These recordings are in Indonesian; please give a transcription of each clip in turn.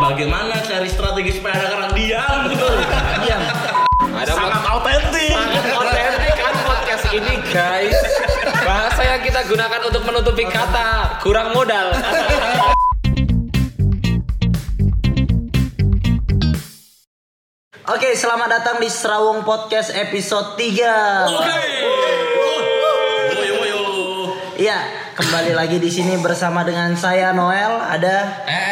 Bagaimana cari strategi supaya ada orang diam? Diam. Ada Sangat autentik. sangat otentik kan podcast ini guys. Bahasa yang kita gunakan untuk menutupi kata kurang modal. Oke, selamat datang di Serawung Podcast episode 3. Oke. Woyo. Iya, kembali lagi di sini bersama dengan saya Noel, ada El.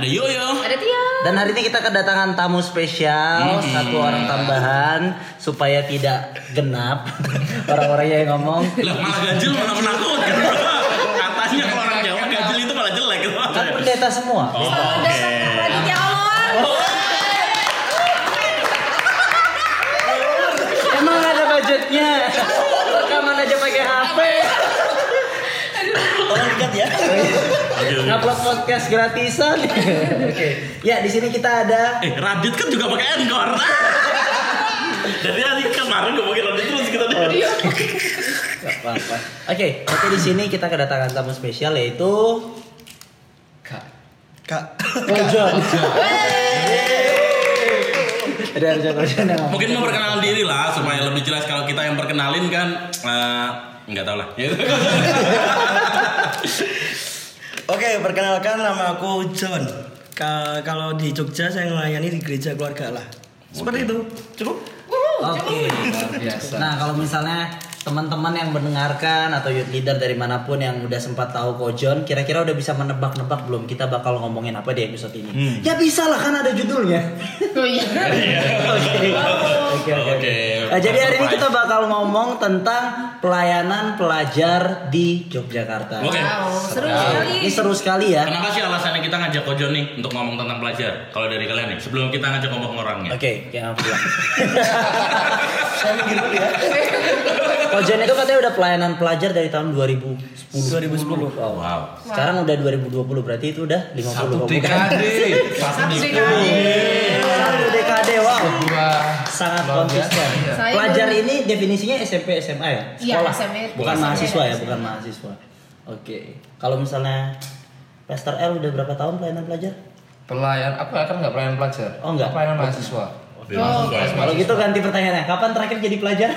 Ada Yoyo. Ada Tia. dan hari ini kita kedatangan tamu spesial, satu orang tambahan supaya tidak genap orang-orangnya yang ngomong. Lah malah ganjil malah menakutkan. Katanya kalau orang Jawa ganjil itu malah jelek. Kan pendeta semua. Oh, datang Raditya Oloan. Emang ada budgetnya? Rekaman aja pakai HP. Tolong dikat ya. Ngupload podcast gratisan. Oke. Ya, di sini kita ada Eh, Radit kan juga pakai Encore. Jadi hari kemarin ngomongin Radit terus kita dia. Gak apa-apa. Oke, oke di sini kita kedatangan tamu spesial yaitu Kak. Kak Kojon. Ada yang ngomong. Mungkin mau perkenalan diri lah supaya lebih jelas kalau kita yang perkenalin kan eh, nggak tahu lah. Oke, perkenalkan nama aku John. Ka- kalau di Jogja saya melayani di gereja keluarga Allah. Seperti itu. Cukup? Oke. biasa. Nah, kalau misalnya teman-teman yang mendengarkan atau youth leader dari mana pun yang udah sempat tahu Kojon, kira-kira udah bisa menebak-nebak belum kita bakal ngomongin apa di episode ini? Ya bisa lah kan ada judulnya. Oh iya. Oke. Oke oke. Nah, jadi hari ini kita bakal ngomong tentang pelayanan pelajar di Yogyakarta. Oke. Wow, seru sekali. Ini seru sekali ya. Kenapa sih alasannya kita ngajak Kojon nih untuk ngomong tentang pelajar? Kalau dari kalian nih, sebelum kita ngajak ngomong orangnya. Oke, yang aku bilang. Saya mikir dulu ya. Kojon itu katanya udah pelayanan pelajar dari tahun 2010. 2010. Wow. Wow. Sekarang udah 2020 berarti itu udah 50 Satu bukan? dekade. Satu dekade. Satu dekade wow. Sangat konsisten. Pelajar ini definisinya SMP SMA ya? Iya, Sekolah. Bukan mahasiswa ya, bukan mahasiswa. Oke. Kalau misalnya Pastor L udah berapa tahun pelayanan pelajar? Pelayan, aku kan nggak pelayan pelajar. Oh, nggak? Pelayanan mahasiswa. Oh, Kalau gitu ganti pertanyaannya. Kapan terakhir jadi pelajar?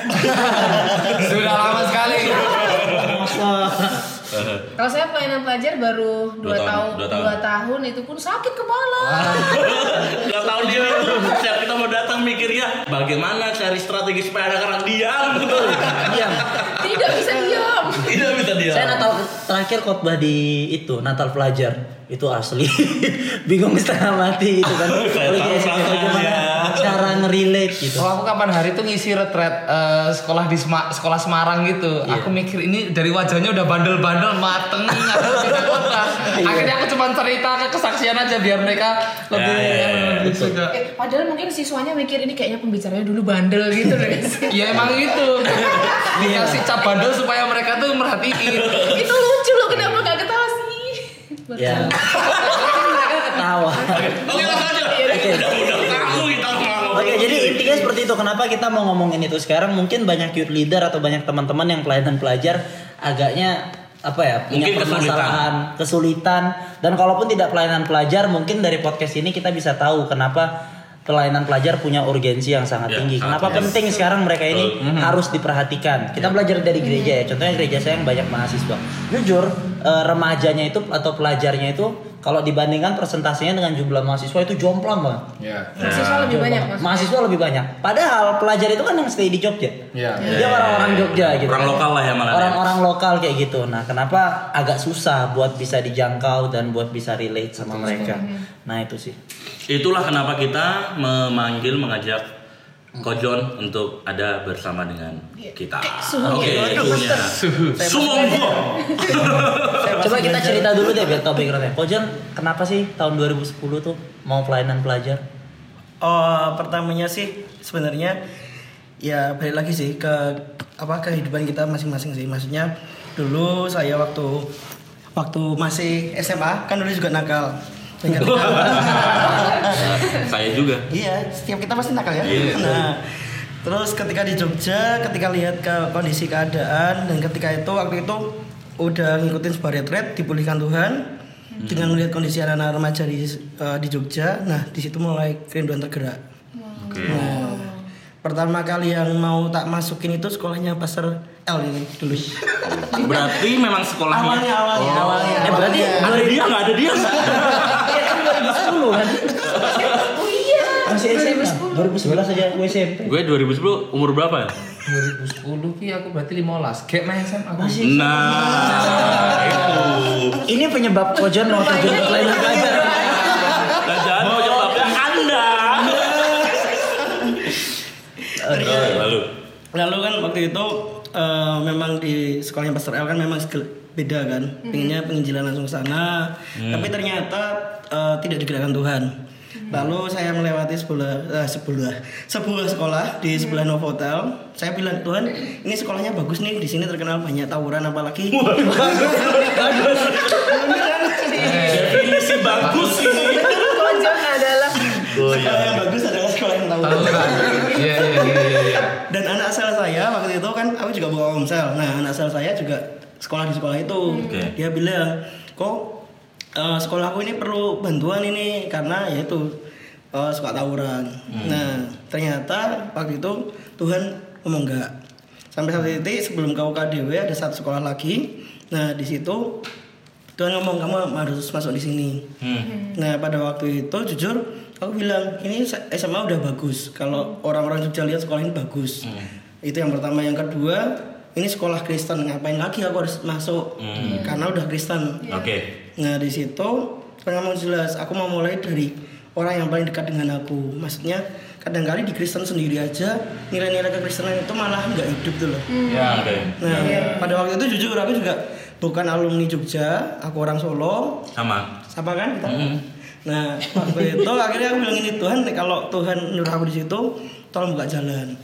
Sudah lama sekali. Masa? Kalau saya pelayanan pelajar baru Dua 2 tahun, tahun, dua tahun. dua tahun itu pun sakit kepala. Gak tahu dia itu setiap kita mau datang mikirnya bagaimana cari strategi supaya ada orang diam. Diam. Tidak bisa diam. Tidak bisa diam. Saya Natal terakhir khotbah di itu Natal pelajar itu asli bingung setengah mati itu kan Saya tahu gimana cara ngerelate gitu Kalau aku kapan hari itu ngisi retret eh, sekolah di Sema- sekolah Semarang gitu. Iya. Aku mikir ini dari wajahnya udah bandel-bandel mateng kota. Iya. Akhirnya aku cuma cerita ke kesaksian aja biar mereka lebih Ya, ya, ya, lebih betul. suka. Eh, padahal mungkin siswanya mikir ini kayaknya pembicaranya dulu bandel gitu loh guys. Ya emang gitu. Iya. Dikasih cap bandel supaya mereka tuh merhatiin. itu lucu loh kenapa nggak ketawa sih? ya mereka ketawa Oke langsung aja. Oke. Udah udah tahu kita mau ngomong. Oke, jadi intinya seperti itu. Kenapa kita mau ngomongin itu sekarang? Mungkin banyak youth leader atau banyak teman-teman yang pelayanan pelajar agaknya apa ya punya Mungkin permasalahan, kesulitan. dan kalaupun tidak pelayanan pelajar, mungkin dari podcast ini kita bisa tahu kenapa pelayanan pelajar punya urgensi yang sangat Ya, tinggi. sangat Kenapa tinggi. penting sekarang mereka ini harus diperhatikan. Kita belajar dari gereja ya. Contohnya gereja saya yang banyak mahasiswa. Jujur, eh, remajanya itu atau pelajarnya itu kalau dibandingkan presentasinya dengan jumlah mahasiswa itu jomplang banget. Ya. Mahasiswa lebih banyak mas. Mahasiswa lebih banyak. Padahal pelajar itu kan yang stay di Jogja. Ya. Dia orang-orang Jogja gitu. Orang lokal lah ya malah. Orang-orang lokal kayak gitu. Nah, kenapa agak susah buat bisa dijangkau dan buat bisa relate sama mereka. Nah, itu sih. Itulah kenapa kita memanggil mengajak Kojon untuk ada bersama dengan kita. suhunya. Oke, suhunya. Sumonggo. Coba kita cerita dulu deh biar tahu backgroundnya. Kojon, kenapa sih tahun 2010 tuh mau pelayanan pelajar? Oh, pertamanya sih sebenarnya ya balik lagi sih ke apa kehidupan kita masing-masing sih. Maksudnya dulu saya waktu waktu masih SMA kan dulu juga nakal. Saya nakal. Saya juga. Iya, setiap kita pasti nakal ya. Iya. Nah, terus ketika di Jogja, ketika lihat ke kondisi keadaan dan ketika itu waktu itu udah ngikutin sebuah retret dipulihkan Tuhan. dengan melihat kondisi anak-anak remaja di eh, di Jogja nah di situ mulai kerinduan tergerak Oke. nah pertama kali yang mau tak masukin itu sekolahnya Pastor L ini dulu Berarti memang sekolahnya. awalnya awalnya Oh. awalnya Eh, berarti Ada dia nggak ada dia Iya kan 2010? Oh iya. Masih SMA. 2011 aja gue SMP. Gue 2010 umur berapa ya? 2010 ki aku berarti 15. Kayak main SMA. aku. Masih. Nah, itu. Ini penyebab kojon mau terjun ke kelainan belajar. Dan jangan penyebabnya Anda. Lalu. Lalu kan waktu itu eh, memang di sekolahnya Pastor L kan memang skill- beda kan. Pengennya penginjilan langsung sana. Tapi ternyata eh, tidak digerakkan Tuhan. Lalu saya melewati sebuah eh, sebuah sebuah sekolah di sebelah Novotel. Saya bilang Tuhan, ini sekolahnya bagus nih. Di sini terkenal banyak tawuran apalagi. Definisi bagus ini. Adalah Oh sekolah yang bagus adalah sekolah yang tawuran. Tawuran. Iya iya iya iya. iya. Dan anak asal saya waktu itu kan aku juga buka omsel. Nah, anak asal saya juga sekolah di sekolah itu. Oke. Dia bilang, "Kok eh, sekolahku ini perlu bantuan ini karena yaitu eh, suka tawuran." Nah, ternyata waktu itu Tuhan ngomong enggak. Sampai satu titik sebelum kau KDW ada satu sekolah lagi. Nah, di situ Tuhan ngomong kamu harus masuk di sini. Hmm. Nah pada waktu itu jujur aku bilang ini SMA udah bagus. Kalau orang-orang Jogja lihat sekolah ini bagus. Itu yang pertama. Yang kedua ini sekolah Kristen ngapain lagi aku harus masuk karena udah Kristen. Oke. Nah di situ ngomong jelas aku mau mulai dari orang yang paling dekat dengan aku. Maksudnya kadang-kali di Kristen sendiri aja nilai-nilai kekristenan itu malah nggak hidup tuh loh. Ya, oke. Nah pada waktu itu jujur aku juga bukan alumni Jogja, aku orang Solo, Sama. sama kan kita nah waktu itu akhirnya aku bilang ini Tuhan kalau Tuhan nyuruh aku di situ tolong buka jalan.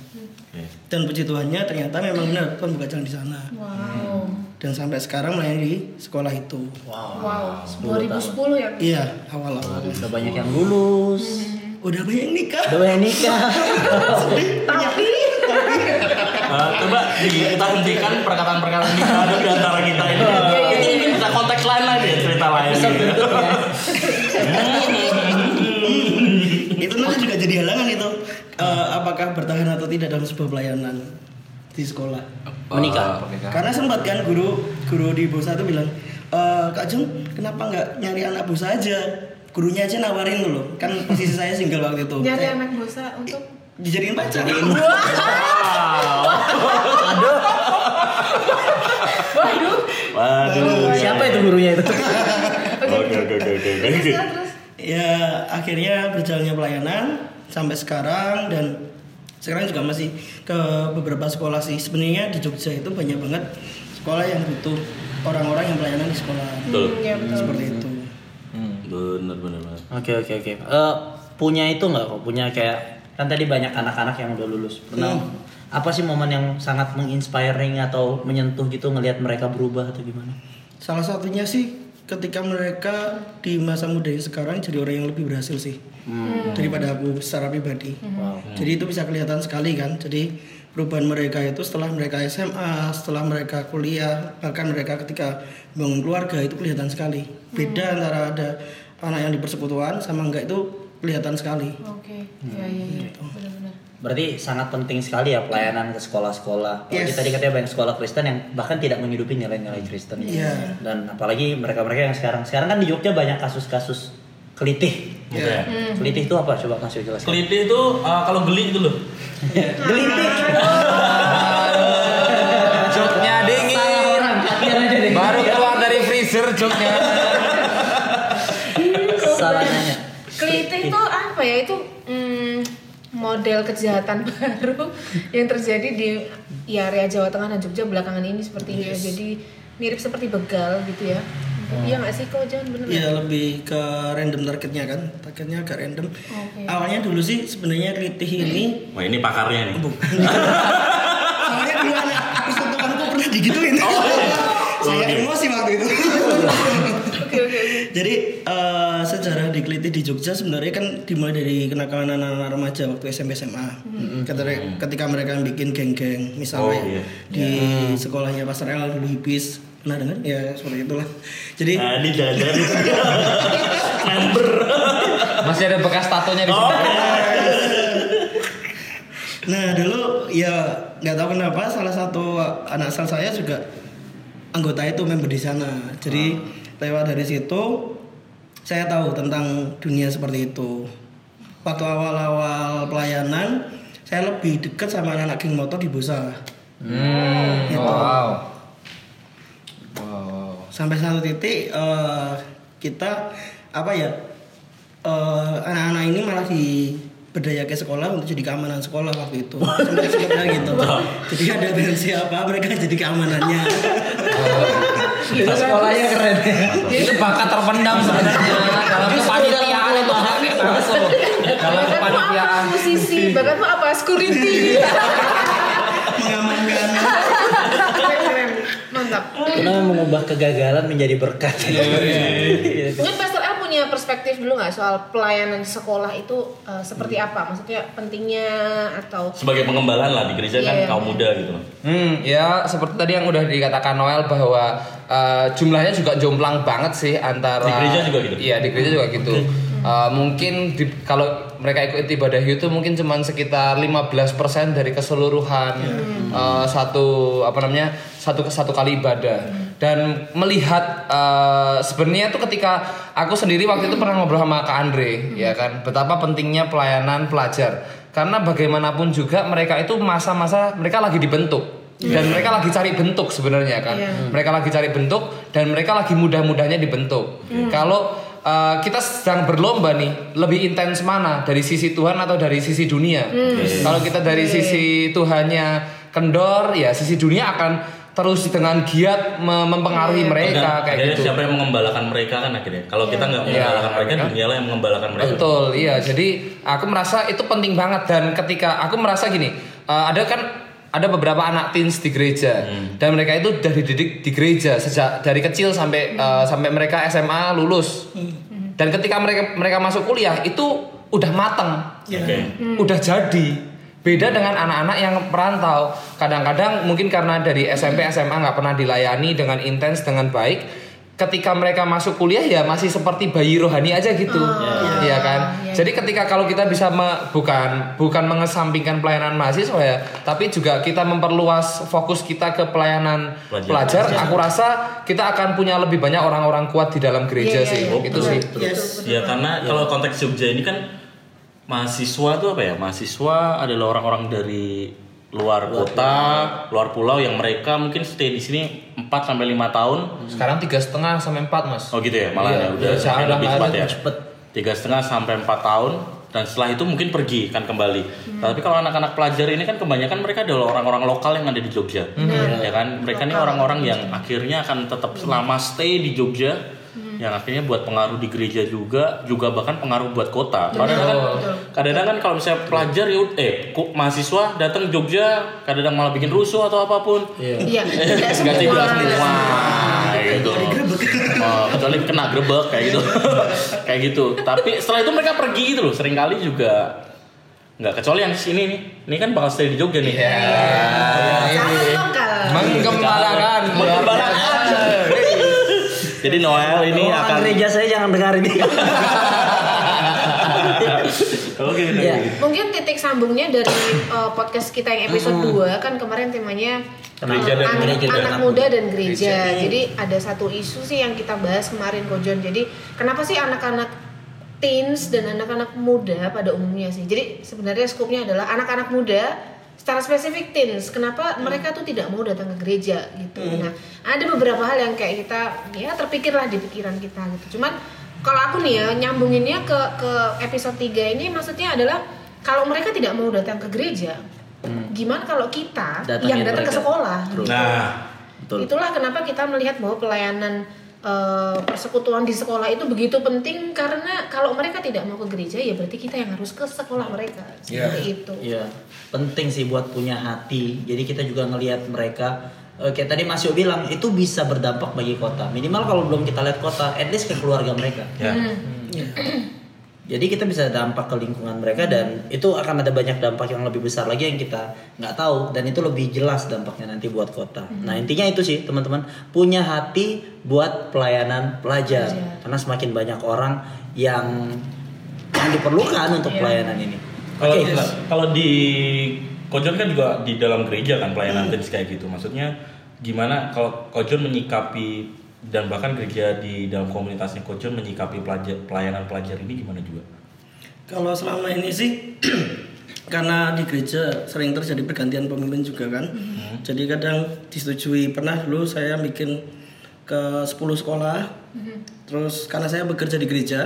Dan puji Tuhannya ternyata memang benar Tuhan buka jalan di sana wow. dan sampai sekarang melayani di sekolah itu Wow. 10 2010 ya. iya awal awal Udah banyak yang lulus. udah banyak yang nikah Udah banyak nikah. Tapi Eh, coba kita hentikan perkataan-perkataan di kado di antara kita ini. Itu mungkin bisa konteks lain lagi cerita lain. Gitu. Jadi halangan itu Eh, apakah bertahan atau tidak dalam sebuah pelayanan di sekolah Menikah. Pernikahan. karena sempat kan guru guru di Bosa itu bilang "Eh, Kak Jung kenapa nggak nyari anak Bosa aja gurunya aja nawarin loh kan posisi saya single waktu itu nyari Saya anak bosa untuk dijadiin pacar Aduh. Waduh. Waduh. Siapa itu gurunya itu? Oke, oke, oke, oke. Ya akhirnya berjalannya pelayanan sampai sekarang dan sekarang juga masih ke beberapa sekolah sih sebenarnya di Jogja itu banyak banget sekolah yang butuh orang-orang yang pelayanan di sekolah Betul. Iya betul. seperti itu Bener, bener, bener. Oke oke oke. Eh, punya itu nggak kok? Punya kayak kan tadi banyak anak-anak yang udah lulus. Pernah apa sih momen yang sangat menginspiring atau menyentuh gitu ngelihat mereka berubah atau gimana? salah satunya sih ketika mereka di masa muda yang sekarang jadi orang yang lebih berhasil sih. Daripada aku secara pribadi. Wow. jadi itu bisa kelihatan sekali kan. Jadi perubahan mereka itu setelah mereka SMA setelah mereka kuliah bahkan mereka ketika bangun keluarga itu kelihatan sekali. Beda antara ada anak yang di persekutuan sama enggak itu kelihatan sekali. Oke. Iya iya iya. Benar-benar. Berarti sangat penting sekali ya pelayanan ke sekolah-sekolah. Kalau Yes. Kita tadi katanya banyak sekolah Kristen yang bahkan tidak menghidupi nilai-nilai Kristen. Iya. Dan apalagi mereka-mereka yang sekarang sekarang kan di Jogja banyak kasus-kasus kelitih. Iya. Kelitih itu apa? Coba Mas Yo jelaskan. Kelitih itu eh, kalau geli itu loh. Gelitih. Joknya dingin. Baru keluar dari freezer joknya. Salah nanya. Kelitih itu apa ya? Itu mm, model kejahatan baru yang terjadi di ya, area Jawa Tengah dan Jogja belakangan ini seperti ini. ya. Jadi mirip seperti begal gitu ya. Iya nggak sih kok jangan bener Iya lebih ke random targetnya kan, targetnya agak random. Oke. Awalnya dulu sih sebenarnya kelitih ini Wah ini pakarnya nih. bukan. Soalnya dulu anak persekutuanku pernah digituin. Saya emosi waktu itu. Jadi eh, sejarah di kelitih di Jogja sebenarnya kan dimulai dari kenakalan anak-anak remaja waktu SMP SMA. Ketika, ketika mereka bikin geng-geng, misalnya Oh, iya. di sekolahnya Pasar El dulu hipis, pernah dengar ya seperti itulah jadi Nah, di jajan itu member. Masih ada bekas tatonya di Oh, sini. Nah dulu ya nggak tahu kenapa salah satu anak sel saya juga anggota itu member di sana. Jadi lewat dari situ saya tahu tentang dunia seperti itu. Waktu awal-awal pelayanan saya lebih dekat sama anak-anak geng motor di Busa. Hmm, Gitu. wow. Wow. Sampai satu titik eh, kita apa ya eh, anak-anak ini malah diberdaya ke sekolah untuk jadi keamanan sekolah waktu itu. Sampai sebetulnya gitu. Jadi ada dengan siapa mereka jadi keamanannya. Itu sekolahnya keren. Itu bakat terpendam sebenarnya dalam kepanitiaan itu pakai langsung. Dalam Bakatmu kepanitiaan. musisi? Bakatmu apa security? Mengamankan. Mantap. Karena mengubah kegagalan menjadi berkat. Iya. Mungkin Pastor El punya perspektif dulu nggak soal pelayanan sekolah itu eh, seperti apa? Maksudnya pentingnya atau Sebagai pengembalaan lah di gereja kan Iya, iya. kaum muda gitu. Hmm, ya seperti tadi yang udah dikatakan Noel bahwa eh, jumlahnya juga jomplang banget sih antara Di gereja juga gitu? Iya, di gereja juga gitu. Eh, mungkin di- kalau mereka ikut ibadah itu mungkin cuma sekitar 15% dari keseluruhan eh, satu apa namanya? satu satu kali ibadah. Dan melihat eh, sebenarnya tuh ketika aku sendiri waktu itu pernah ngobrol sama Kak Andre ya kan betapa pentingnya pelayanan pelajar. Karena bagaimanapun juga mereka itu masa-masa mereka lagi dibentuk dan mereka lagi cari bentuk sebenarnya kan Iya. mereka lagi cari bentuk dan mereka lagi mudah-mudahnya dibentuk kalau uh, kita sedang berlomba nih lebih intens mana dari sisi Tuhan atau dari sisi dunia kalau kita dari sisi Tuhannya kendor ya sisi dunia akan terus dengan giat me- mempengaruhi mereka Dan kayak gitu siapa yang mengembalakan mereka kan akhirnya. Kalau kita nggak Iya. mengembalakan mereka, Iya. dunia lah yang mengembalakan mereka. Betul, iya. Jadi aku merasa itu penting banget dan ketika aku merasa gini, eh, ada kan ada beberapa anak teens di gereja dan mereka itu udah dididik di gereja sejak dari kecil sampai eh, sampai mereka SMA lulus. Dan ketika mereka mereka masuk kuliah itu udah mateng, Oke. udah jadi. Beda dengan anak-anak yang perantau. Kadang-kadang mungkin karena dari SMP SMA nggak pernah dilayani dengan intens dengan baik. Ketika mereka masuk kuliah ya masih seperti bayi rohani aja gitu, Iya kan? iya. Jadi ketika kalau kita bisa me- bukan bukan mengesampingkan pelayanan mahasiswa ya, tapi juga kita memperluas fokus kita ke pelayanan Pelajar. pelajar, aku rasa kita akan punya lebih banyak orang-orang kuat di dalam Iya, gereja iya, sih. iya. Itu Betul. sih. Yes. Ya karena kalau konteks Jogja ini kan mahasiswa tuh apa ya? Mahasiswa adalah orang-orang dari luar kota, luar pulau yang mereka mungkin stay di sini 4 sampai 5 tahun. Sekarang tiga setengah sampai empat mas. Oh gitu ya, malah Iya, ya udah udah lebih cepat ya. cepet. Tiga setengah sampai empat tahun dan setelah itu mungkin pergi kan kembali. Tapi kalau anak-anak pelajar ini kan kebanyakan mereka adalah orang-orang lokal yang ada di Jogja, ya kan? Mereka ini orang-orang yang akhirnya akan tetap selama stay di Jogja, yang akhirnya buat pengaruh di gereja juga, juga bahkan pengaruh buat kota. Kadang kan, kadang kan kalau misalnya pelajar ya, eh kok mahasiswa datang Jogja, kadang malah bikin rusuh atau apa pun. Iya, tidak Enggak semua. semua kayak gitu. Oh, kecuali kena grebek kayak gitu. kayak gitu. Tapi setelah itu mereka pergi gitu loh. Seringkali juga nggak kecuali yang sini nih. Ini kan bakal stay di Jogja nih. Iya. Sangat lokal. Menggembalakan. Menggembalakan. Jadi Noel ini Orang akan gereja saya jangan dengar ini. Oke, oke. Iya. Mungkin titik sambungnya dari uh, podcast kita yang episode 2 kan kemarin temanya Gereja uh, dan anak, gereja dan anak anak muda dan gereja. Jadi ada satu isu sih yang kita bahas kemarin Kojon. Jadi kenapa sih anak-anak teens dan anak-anak muda pada umumnya sih. Jadi sebenarnya skupnya adalah anak-anak muda secara spesifik teens. Kenapa mereka tuh tidak mau datang ke gereja gitu. Nah, ada beberapa hal yang kayak kita ya terpikirlah di pikiran kita gitu. Cuman kalau aku nih ya nyambunginnya ke ke episode 3 ini maksudnya adalah kalau mereka tidak mau datang ke gereja, gimana kalau kita Datangin yang datang ke mereka. sekolah? gitu. Nah, Betul. Itulah kenapa kita melihat bahwa pelayanan eh, persekutuan di sekolah itu begitu penting karena kalau mereka tidak mau ke gereja ya berarti kita yang harus ke sekolah mereka seperti itu. Iya, penting sih buat punya hati. Jadi kita juga ngelihat mereka eh, kayak tadi Mas Yo bilang itu bisa berdampak bagi kota. Minimal kalau belum kita lihat kota, at least ke keluarga mereka. ya. Hmm. Jadi kita bisa dampak ke lingkungan mereka dan itu akan ada banyak dampak yang lebih besar lagi yang kita nggak tahu dan itu lebih jelas dampaknya nanti buat kota. Nah intinya itu sih teman-teman punya hati buat pelayanan pelajar karena semakin banyak orang yang yang diperlukan untuk pelayanan ini. Kalau Oke. kalau di Kojon kan juga di dalam gereja kan pelayanan tenis kayak gitu. Maksudnya gimana kalau Kojon menyikapi dan bahkan gereja di dalam komunitasnya Kojon menyikapi pelajar pelayanan pelajar ini gimana juga? Kalau selama ini sih karena di gereja sering terjadi pergantian pemimpin juga kan. Jadi kadang disetujui pernah dulu saya bikin ke 10 sekolah. Terus karena saya bekerja di gereja,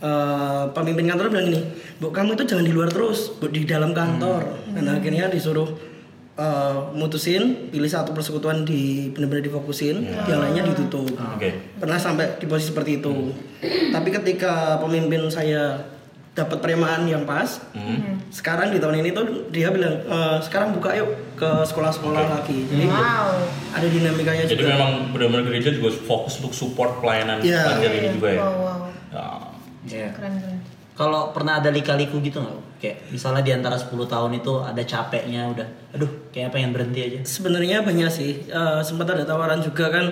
eh, pemimpin kantor bilang gini, "Bu, kamu itu jangan di luar terus, Bu, di dalam kantor." Dan akhirnya disuruh eh, mutusin pilih satu persekutuan di benar-benar difokusin, yang lainnya ditutup Oke. pernah sampai di posisi seperti itu tapi ketika pemimpin saya dapat perimaan yang pas sekarang di tahun ini tuh dia bilang "Eh, sekarang buka yuk ke sekolah-sekolah lagi jadi Wow. ada dinamikanya Jadi juga memang benar-benar gereja juga fokus untuk support pelayanan Iya. pelajar ini juga ya. Wow, wow. Ya. Ya. Keren keren. Kalau pernah ada lika-liku gitu nggak? Kayak misalnya di antara 10 tahun itu ada capeknya udah, aduh kayak pengen berhenti aja. sebenarnya banyak sih Eh, sempat ada tawaran juga kan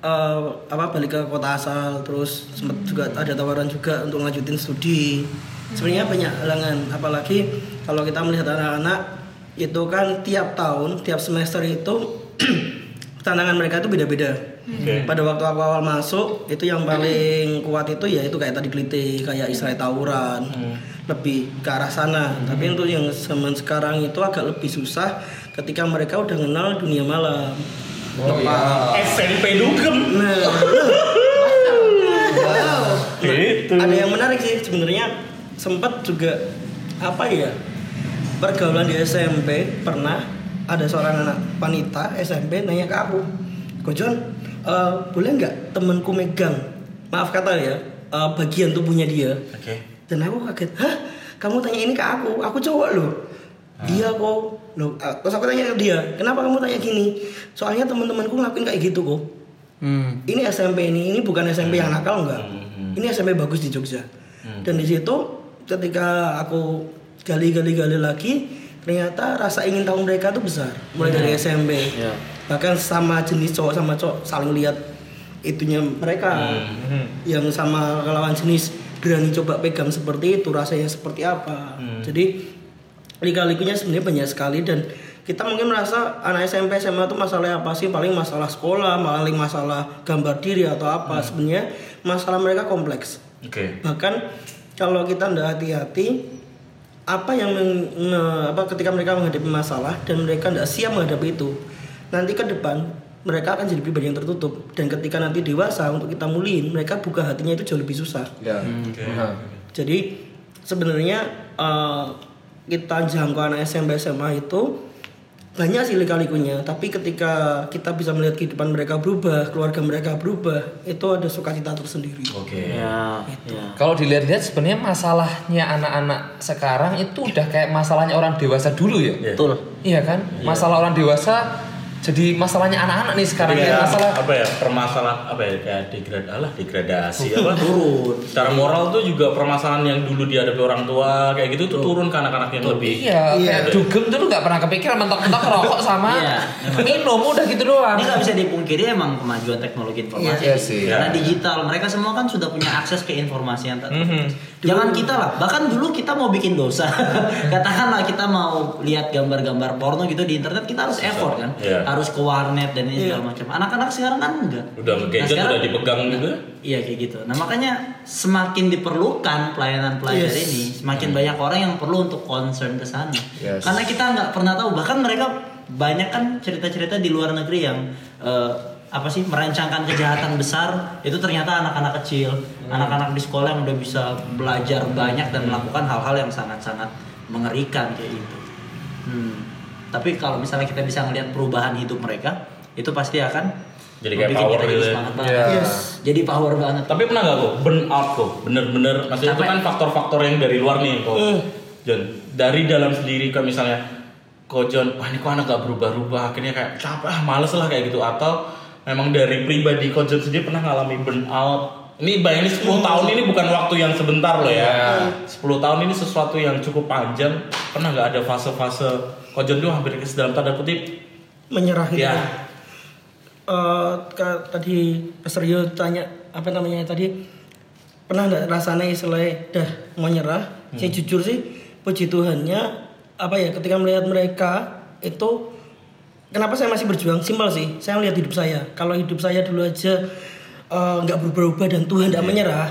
eh, apa balik ke kota asal terus sempat juga ada tawaran juga untuk lanjutin studi sebenarnya banyak halangan apalagi kalau kita melihat anak-anak itu kan tiap tahun tiap semester itu tantangan mereka itu beda-beda. Oke. pada waktu aku awal masuk itu yang paling kuat itu ya itu kayak tadi keliti kayak Israel tawuran lebih ke arah sana. Tapi untuk yang zaman sekarang itu agak lebih susah ketika mereka udah kenal dunia malam. SMP dugem. nah wow. Gitu. ada yang menarik sih sebenarnya sempat juga apa ya pergaulan di SMP pernah ada seorang anak wanita SMP nanya ke aku Kojon eh, boleh nggak temenku megang? Maaf kata ya eh, bagian tubuhnya dia. Oke. dan aku kaget hah? Kamu tanya ini ke aku? Aku cowok loh. Dia kok. Loh eh, terus aku tanya ke dia kenapa kamu tanya gini? Soalnya teman-temanku ngelakuin kayak gitu kok. Hmm. ini SMP ini ini bukan SMP yang nakal enggak Hmm. ini SMP bagus di Jogja. Dan di situ ketika aku gali-gali-gali lagi ternyata rasa ingin tahu mereka tuh besar mulai dari SMP Ya. bahkan sama jenis cowok sama cowok saling lihat itunya mereka. Yang sama lawan jenis berani coba pegang seperti itu rasanya seperti apa. Jadi lika-likunya sebenarnya banyak sekali dan kita mungkin merasa anak SMP SMA itu masalah apa sih? Paling masalah sekolah paling masalah gambar diri atau apa. Sebenarnya masalah mereka kompleks. Oke. bahkan kalau kita tidak hati-hati apa yang apa ketika mereka menghadapi masalah dan mereka tidak siap menghadapi itu nanti ke depan mereka akan jadi pribadi yang tertutup dan ketika nanti dewasa untuk kita mulihin mereka buka hatinya itu jauh lebih susah Ya. Nah. jadi sebenarnya eh, kita jangkau anak SMP SMA itu banyak sih lika-likunya tapi ketika kita bisa melihat kehidupan mereka berubah keluarga mereka berubah itu ada sukacita tersendiri Oke. Ya, ya. Kalau dilihat-lihat sebenarnya masalahnya anak-anak sekarang itu udah kayak masalahnya orang dewasa dulu ya. Iya. Betul. Iya kan? Masalah orang dewasa jadi masalahnya anak-anak nih sekarang Iya, kayak masalah apa ya permasalahan apa ya kayak degrad alah degradasi apa Turun. secara moral tuh juga permasalahan yang dulu dihadapi orang tua kayak gitu tuh turun ke anak-anak yang lebih Iya, Iya. kayak dugem dulu nggak pernah kepikiran mentok-mentok rokok sama Iya, minum udah gitu doang. Ini nggak bisa dipungkiri emang kemajuan teknologi informasi. Iya sih. Karena Iya. digital, mereka semua kan sudah punya akses ke informasi yang tak Mhm. Jangan kita lah, bahkan dulu kita mau bikin dosa. Katakanlah kita mau lihat gambar-gambar porno gitu di internet, kita harus effort kan, Iya. Harus ke warnet dan ini Iya. segala macam. Anak-anak sekarang kan enggak. udah gadget sekarang- udah dipegang juga Iya kayak gitu. Nah makanya semakin diperlukan pelayanan pelajar Yes. ini, semakin banyak orang yang perlu untuk concern ke sana. Yes. Karena kita nggak pernah tahu. Bahkan mereka banyak kan cerita-cerita di luar negeri yang eh, apa sih merancangkan kejahatan besar itu ternyata anak-anak kecil, anak-anak di sekolah yang udah bisa belajar banyak dan melakukan hal-hal yang sangat-sangat mengerikan kayak gitu. Hmm. Tapi kalau misalnya kita bisa ngelihat perubahan hidup mereka, itu pasti akan Jadi kayak bikin power kita jadi gitu semangat banget. Iya. Yes. Jadi power banget. tapi pernah nggak kok burn out kok bener-bener maksudnya itu Capek. kan faktor-faktor yang dari luar nih kok Hmm. John dari dalam sendiri kan misalnya kok John wah ini kok anak gak berubah-ubah akhirnya kayak capek ah males lah kayak gitu atau memang dari pribadi kok John sendiri pernah ngalami burn out Ini bayangin 10 tahun ini bukan waktu yang sebentar loh ya. Iya. 10 tahun ini sesuatu yang cukup panjang. Pernah nggak ada fase-fase kojon tuh hampir ke dalam tanda kutip menyerah gitu. ya Eh, ka- tadi Yo tanya apa namanya tadi pernah nggak rasanya istilahnya dah mau nyerah? Saya jujur sih puji Tuhannya apa ya ketika melihat mereka itu kenapa saya masih berjuang simpel sih saya melihat hidup saya kalau hidup saya dulu aja eh, nggak berubah-ubah dan Tuhan tidak menyerah.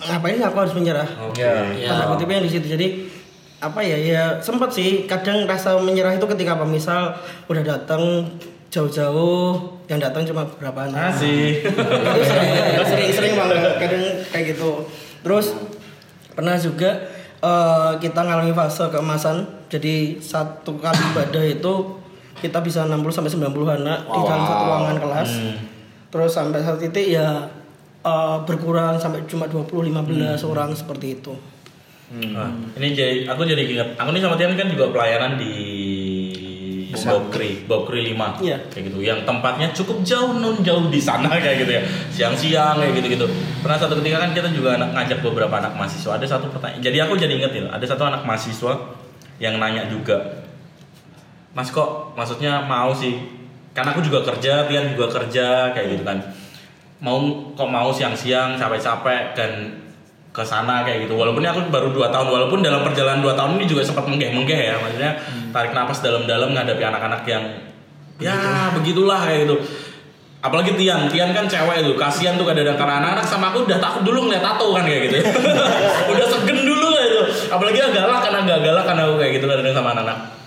Ngapain aku harus menyerah? Ya. tanda kutipnya di situ. Jadi apa ya ya sempat sih kadang rasa menyerah itu ketika apa misal udah datang jauh-jauh yang datang cuma beberapa anak Asik. itu sering, sering sering banget kadang kayak gitu. Terus pernah juga eh, kita ngalami fase keemasan. Jadi satu kali ibadah itu kita bisa 60 sampai 90 anak di dalam satu ruangan kelas terus sampai satu titik ya eh, berkurang sampai cuma 20 15 orang seperti itu Nah, ini jadi aku jadi ingat. Aku nih sama Tian kan juga pelayanan di Bokri, Bokri 5 Iya. kayak gitu. Yang tempatnya cukup jauh non jauh di sana kayak gitu ya. Siang-siang kayak gitu-gitu. Pernah satu ketika kan kita juga anak ngajak beberapa anak mahasiswa. Ada satu pertanyaan. Jadi aku jadi inget ya, ada satu anak mahasiswa yang nanya juga. Mas kok maksudnya mau sih? Karena aku juga kerja, Tian juga kerja kayak gitu kan. Mau kok mau siang-siang capek-capek dan ke sana kayak gitu. Walaupun ini aku baru 2 tahun, walaupun dalam perjalanan 2 tahun ini juga sempat menggeh-menggeh ya. Maksudnya tarik napas dalam-dalam menghadapi anak-anak yang ya begitulah kayak gitu. Apalagi Tian, Tian kan cewek itu, kasihan tuh kadang-kadang karena anak-anak sama aku udah takut dulu ngeliat tato kan kayak gitu. udah segen dulu kayak gitu. Apalagi agak galak karena agak galak karena aku kayak gitu kadang sama anak-anak.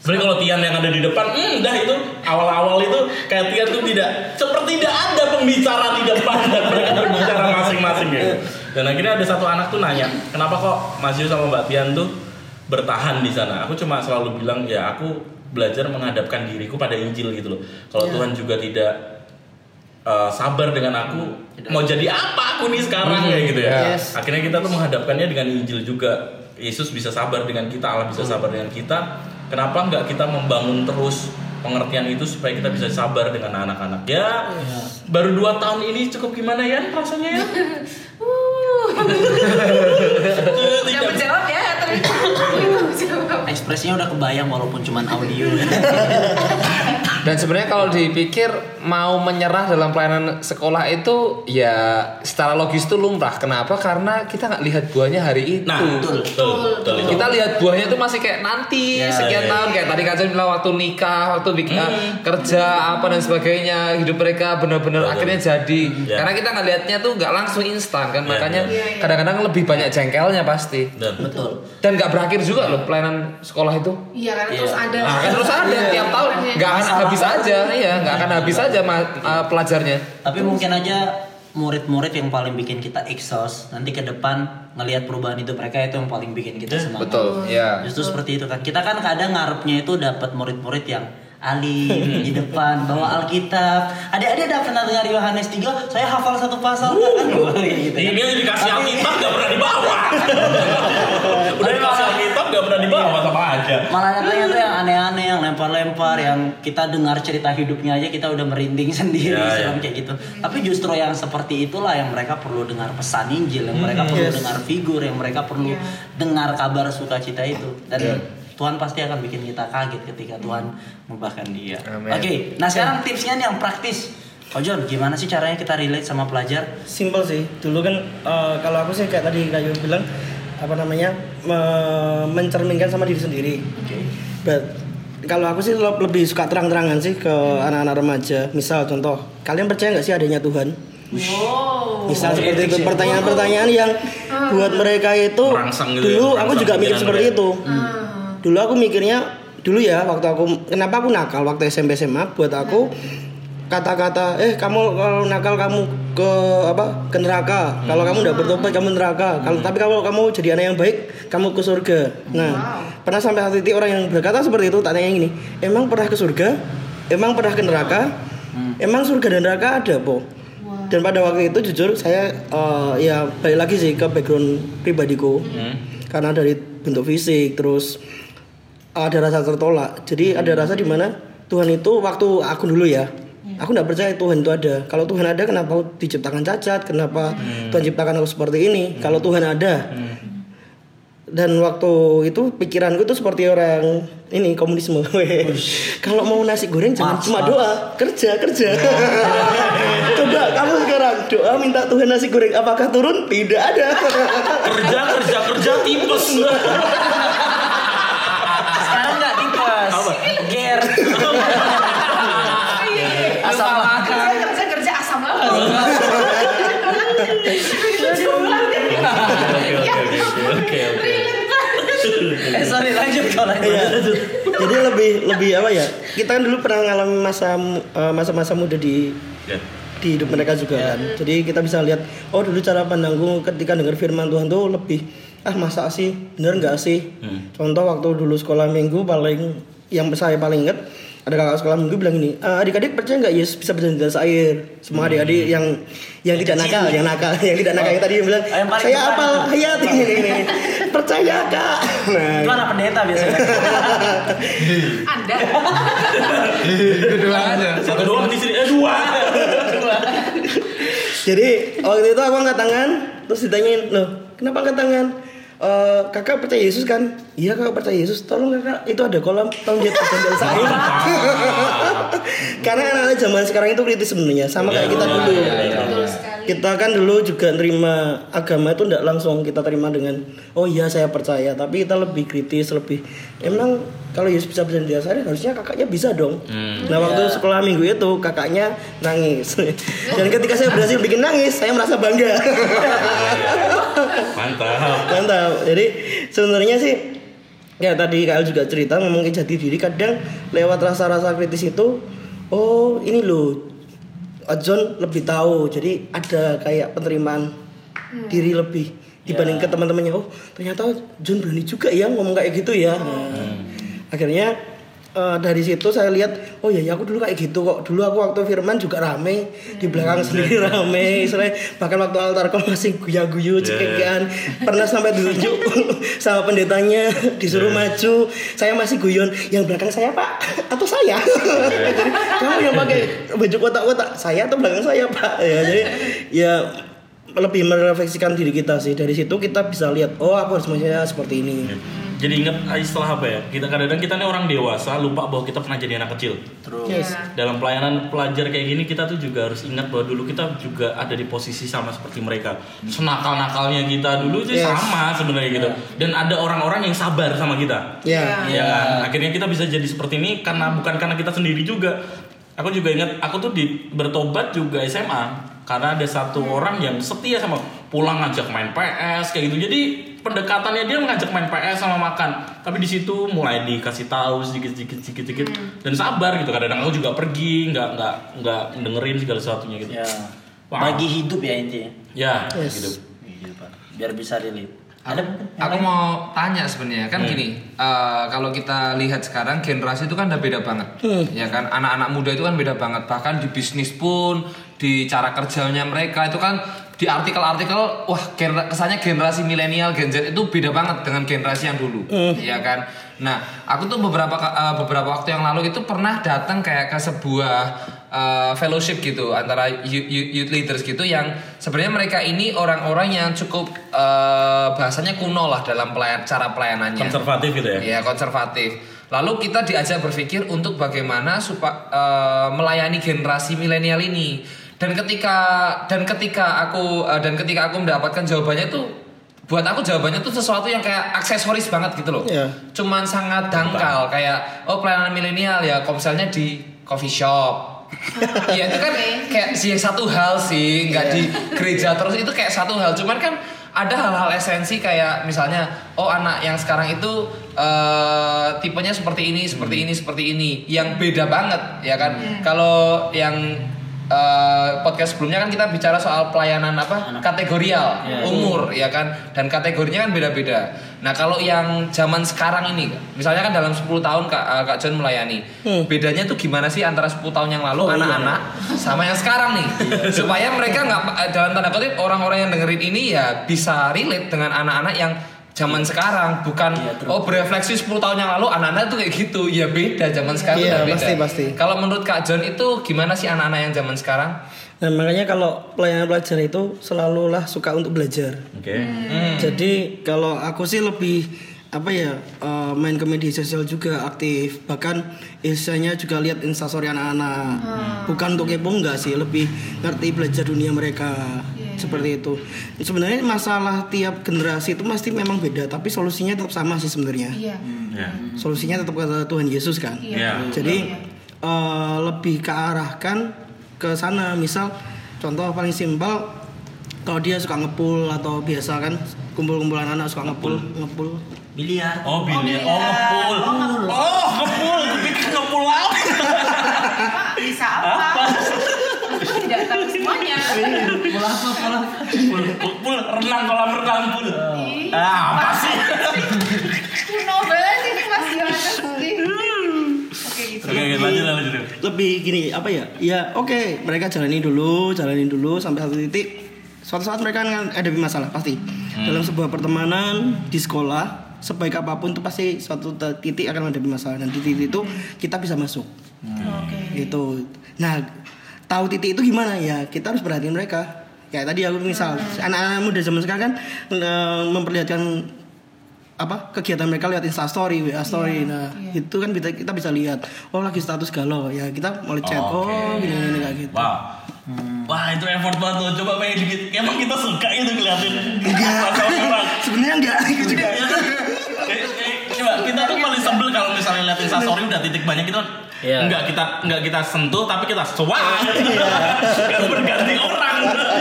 Sebenarnya kalau Tian yang ada di depan, hmm, dah itu awal-awal itu kayak Tian tuh tidak seperti tidak ada pembicara di depan dan mereka berbicara masing-masing gitu. Dan akhirnya ada satu anak tuh nanya, kenapa kok Mas Yu sama Mbak Tian tuh bertahan di sana? Aku cuma selalu bilang ya aku belajar menghadapkan diriku pada Injil gitu loh. Kalau Tuhan juga tidak uh, sabar dengan aku, mau jadi apa aku nih sekarang kayak gitu ya. Yes. Akhirnya kita tuh menghadapkannya dengan Injil juga. Yesus bisa sabar dengan kita, Allah bisa sabar dengan kita. Kenapa nggak kita membangun terus pengertian itu supaya kita bisa sabar dengan anak-anak? Ya, baru dua tahun ini cukup gimana ya rasanya ya? Udah Tidak menjawab ya. Ekspresinya udah kebayang walaupun cuman audio. Dan sebenarnya kalau dipikir mau menyerah dalam pelayanan sekolah itu ya secara logis itu lumrah. Kenapa? Karena kita nggak lihat buahnya hari itu. Nah, betul, betul, betul, itu. kita lihat buahnya itu masih kayak nanti Ya, sekian ya. tahun kayak tadi kan saya bilang waktu nikah, waktu bikin Hmm. kerja apa dan sebagainya hidup mereka benar-benar Betul. akhirnya jadi. Ya. Karena kita nggak lihatnya tuh nggak langsung instan kan Ya, makanya ya. Kadang-kadang lebih banyak jengkelnya pasti. Dan Betul. Dan nggak berakhir juga loh pelayanan sekolah itu. Iya kan Iya. terus ada. Nah, kan terus ada Iya. tiap tahun nggak akan habis banget. aja, iya nggak akan habis aja ma- uh, pelajarnya. Tapi mungkin aja murid-murid yang paling bikin kita exhaust nanti ke depan ngelihat perubahan itu mereka itu yang paling bikin kita semangat. Betul, ya. Justru seperti itu kan. Kita kan kadang ngarepnya itu dapat murid-murid yang alim di depan bawa Alkitab. Adik-adik ada pernah dengar Yohanes 3? Saya hafal satu pasal nggak kan? Gitu ini dikasih Tapi- Alkitab nggak pernah dibawa. Udah dikasih Alkitab nggak pernah dibawa sama aja. Malah yang lempar-lempar, yang kita dengar cerita hidupnya aja kita udah merinding sendiri, Ya, serem ya. kayak gitu. Tapi justru yang seperti itulah yang mereka perlu dengar pesan Injil, yang mereka perlu yes. dengar figur, yang mereka perlu Ya. dengar kabar sukacita itu. Dan Ya. Tuhan pasti akan bikin kita kaget ketika Tuhan mengubahkan dia. Oke, nah sekarang tipsnya nih yang praktis. Oh John, gimana sih caranya kita relate sama pelajar? simple sih dulu kan eh, kalau aku sih kayak tadi kayu bilang apa namanya me- mencerminkan sama diri sendiri But, kalau aku sih le- lebih suka terang-terangan sih ke anak-anak remaja. Misal contoh kalian percaya nggak sih adanya Tuhan? Wow. misal seperti itu sih. pertanyaan-pertanyaan yang buat mereka itu Merangsang gitu ya, dulu aku merangsang juga mikir seperti itu. Ah. dulu aku mikirnya dulu ya waktu aku kenapa aku nakal waktu SMP SMA buat aku kata-kata eh kamu kalau nakal kamu ke apa ke neraka. Kalau kamu udah bertobat kamu neraka. Kalau tapi kalau kamu jadi anak yang baik kamu ke surga. Nah Wow. pernah sampai satu titik orang yang berkata seperti itu tak tanya gini emang pernah ke surga? Emang pernah ke neraka? Emang surga dan neraka ada po? Dan pada waktu itu jujur saya eh, ya balik lagi sih ke background pribadiku. Hmm. karena dari bentuk fisik terus ada rasa tertolak. Jadi ada rasa di mana Tuhan itu waktu aku dulu ya Aku nggak percaya Tuhan itu ada. Kalau Tuhan ada, kenapa aku diciptakan cacat? Kenapa Tuhan ciptakan aku seperti ini? Kalau Tuhan ada, dan waktu itu pikiranku tuh seperti orang ini komunisme. Kalau mau nasi goreng jangan cuma doa, kerja kerja. Coba kamu sekarang doa minta Tuhan nasi goreng apakah turun? Tidak ada. kerja kerja kerja tipes Sekarang nggak tipes. Apa? Ger. Asal makan. kerja kerja kerja asam lambung lucu banget oke oke oke oke relate banget Eh sorry lanjut kau lanjut. Iya. Jadi lebih lebih apa ya? Kita kan dulu pernah ngalamin masa eh, masa-masa muda di Ya. di hidup mereka juga Ya. kan. Jadi kita bisa lihat, oh dulu cara pandangku ketika dengar firman Tuhan tuh lebih ah masa sih bener nggak sih? Hmm. Contoh waktu dulu sekolah minggu paling yang saya paling ingat ada kakak sekolah minggu bilang gini, "Ah, adik-adik percaya nggak Yesus bisa berjalan di atas air? Semua adik-adik yang yang tidak nakal, yang nakal, yang tidak nakal yang tadi yang bilang, Oh, yang saya apa itu." hayat ini, ini, ini. percaya kak. Nah, Itu anak pendeta biasanya. anda Dua aja. satu doang di sini eh dua Jadi waktu itu aku angkat tangan, terus ditanyain, loh kenapa angkat tangan? "Eh, kakak percaya Yesus kan? Iya kakak percaya Yesus. Tolong kakak itu ada kolam, tolong dia percaya saya. Karena anak-anak zaman sekarang itu kritis sebenarnya, sama kayak kita dulu. betul sekali Kita kan dulu juga nerima agama itu tidak langsung kita terima dengan oh iya saya percaya, tapi kita lebih kritis, lebih emang kalau Yesus bisa berjalan air harusnya kakaknya bisa dong. Nah waktu sekolah minggu itu kakaknya nangis dan ketika saya berhasil bikin nangis saya merasa bangga. mantap Mantap. Jadi sebenarnya sih ya tadi Kak El juga cerita ngomongin jati diri kadang lewat rasa-rasa kritis itu oh ini loh John lebih tahu jadi ada kayak penerimaan diri lebih dibanding ke teman-temannya. Oh ternyata John berani juga ya ngomong kayak gitu ya. Nah, akhirnya eh, dari situ saya lihat oh ya, ya aku dulu kayak gitu kok. Dulu aku waktu firman juga rame di belakang sendiri rame istilahnya. Bahkan waktu altar call masih guya-guyu cekekan pernah sampai ditunjuk sama pendetanya disuruh maju. Saya masih guyon yang belakang saya pak? Atau saya? Jadi kamu yang pakai baju kotak-kotak saya atau belakang saya pak? Ya jadi ya lebih merefleksikan diri kita sih. Dari situ kita bisa lihat oh aku harus seperti ini jadi ingat istilah apa ya? Kita kadang-kadang kita nih orang dewasa lupa bahwa kita pernah jadi anak kecil. Terus. Yes. dalam pelayanan pelajar kayak gini kita tuh juga harus ingat bahwa dulu kita juga ada di posisi sama seperti mereka. Senakal-nakalnya kita dulu sih Yes. sama sebenarnya gitu. Dan ada orang-orang yang sabar sama kita. Ya ya kan? akhirnya kita bisa jadi seperti ini karena bukan karena kita sendiri juga. Aku juga ingat aku tuh di bertobat juga SMA karena ada satu orang yang setia sama pulang ngajak main PS kayak gitu. Jadi pendekatannya dia mengajak main PS sama makan tapi di situ mulai dikasih tahu sedikit sedikit sedikit sedikit dan sabar gitu kadang-kadang aku juga pergi nggak nggak nggak dengerin segala sesuatunya gitu Ya. Wow. Bagi hidup ya intinya. ya Yes. gitu Iya, Pak. Biar bisa relate. Aku, Ada aku lain? mau tanya sebenarnya kan gini, eh, kalau kita lihat sekarang generasi itu kan udah beda banget, ya kan anak-anak muda itu kan beda banget, bahkan di bisnis pun, di cara kerjanya mereka itu kan di artikel-artikel, wah gener- kesannya generasi milenial Gen Z itu beda banget dengan generasi yang dulu, ya kan. Nah, aku tuh beberapa eh, beberapa waktu yang lalu itu pernah datang kayak ke sebuah eh, fellowship gitu antara youth, youth- leaders gitu yang sebenarnya mereka ini orang-orang yang cukup eh, bahasanya kuno lah dalam pelayan, cara pelayanannya. konservatif gitu ya Ya konservatif. Lalu kita diajak berpikir untuk bagaimana supaya melayani generasi milenial ini. Dan ketika dan ketika aku eh, dan ketika aku mendapatkan jawabannya tuh buat aku jawabannya tuh sesuatu yang kayak aksesoris banget gitu loh. Iya. Cuman sangat dangkal kayak oh pelayanan milenial ya komselnya di coffee shop. Iya itu kan kayak sih satu hal sih nggak di gereja terus itu kayak satu hal. Cuman kan ada hal-hal esensi kayak misalnya oh anak yang sekarang itu eh, tipenya seperti ini seperti ini seperti ini yang beda banget ya kan? Kalau yang eh, podcast sebelumnya kan kita bicara soal pelayanan apa? Kategorial Ya. umur ya kan? Dan kategorinya kan beda-beda. Nah kalau yang zaman sekarang ini misalnya kan dalam 10 tahun kak, eh, kak John melayani bedanya tuh gimana sih antara 10 tahun yang lalu Oh, iya. anak-anak sama yang sekarang nih? Supaya mereka nggak eh, dalam tanda kutip orang-orang yang dengerin ini ya bisa relate dengan anak-anak yang zaman sekarang bukan true. oh berefleksi 10 tahun yang lalu anak-anak tuh kayak gitu. Ya beda zaman sekarang Iya, udah beda. pasti, pasti. kalau menurut Kak John itu gimana sih anak-anak yang zaman sekarang? Nah makanya kalau pelayanan pelajar itu selalulah suka untuk belajar. Oke. Jadi kalau aku sih lebih apa ya eh, main ke media sosial juga aktif. Bahkan istilahnya juga lihat instastory anak-anak. Bukan untuk kepo enggak sih. Lebih ngerti belajar dunia mereka seperti itu sebenarnya masalah tiap generasi itu pasti memang beda tapi solusinya tetap sama sih sebenarnya Iya. Ya. solusinya tetap kata Tuhan Yesus kan Iya. jadi eh, lebih ke arahkan ke sana misal contoh paling simpel kalau dia suka ngepul atau biasa kan kumpul-kumpulan anak suka ngepul ngepul Biliar. Oh, biliar. Oh, ngepul. Oh, ngepul. Gue pikir ngepul apa? Bisa apa? Tidak tahu semuanya. Pola apa? Apa? Pul, pul, pul, renang kolam renang pul. Ah, apa sih? Kuno banget ini Mas Yohanes. Oke gitu. Oke, lanjut, lanjut. lebih gini apa ya ya oke mereka jalani dulu jalani dulu sampai satu titik suatu saat mereka akan ada masalah pasti dalam sebuah pertemanan di sekolah sebaik apa pun itu pasti suatu titik akan ada masalah dan di titik itu kita bisa masuk Oke. gitu nah tahu titik itu gimana ya kita harus perhatiin mereka kayak tadi aku misal anak-anak muda zaman sekarang kan eh, memperlihatkan apa kegiatan mereka lihat Insta story, WA story. nah, itu kan kita, kita bisa lihat oh lagi status galau ya kita mulai chat Oke. oh gini gini kayak gitu. Wah. Wah, itu effort banget tuh. Coba pengen dikit. Emang kita suka itu ngeliatin orang. Sebenarnya enggak itu juga. Ya kan? Coba kita tuh paling sebel kalau misalnya liatin instastory udah titik banyak itu Iya. enggak kita enggak kita sentuh tapi kita suang. Kan berganti orang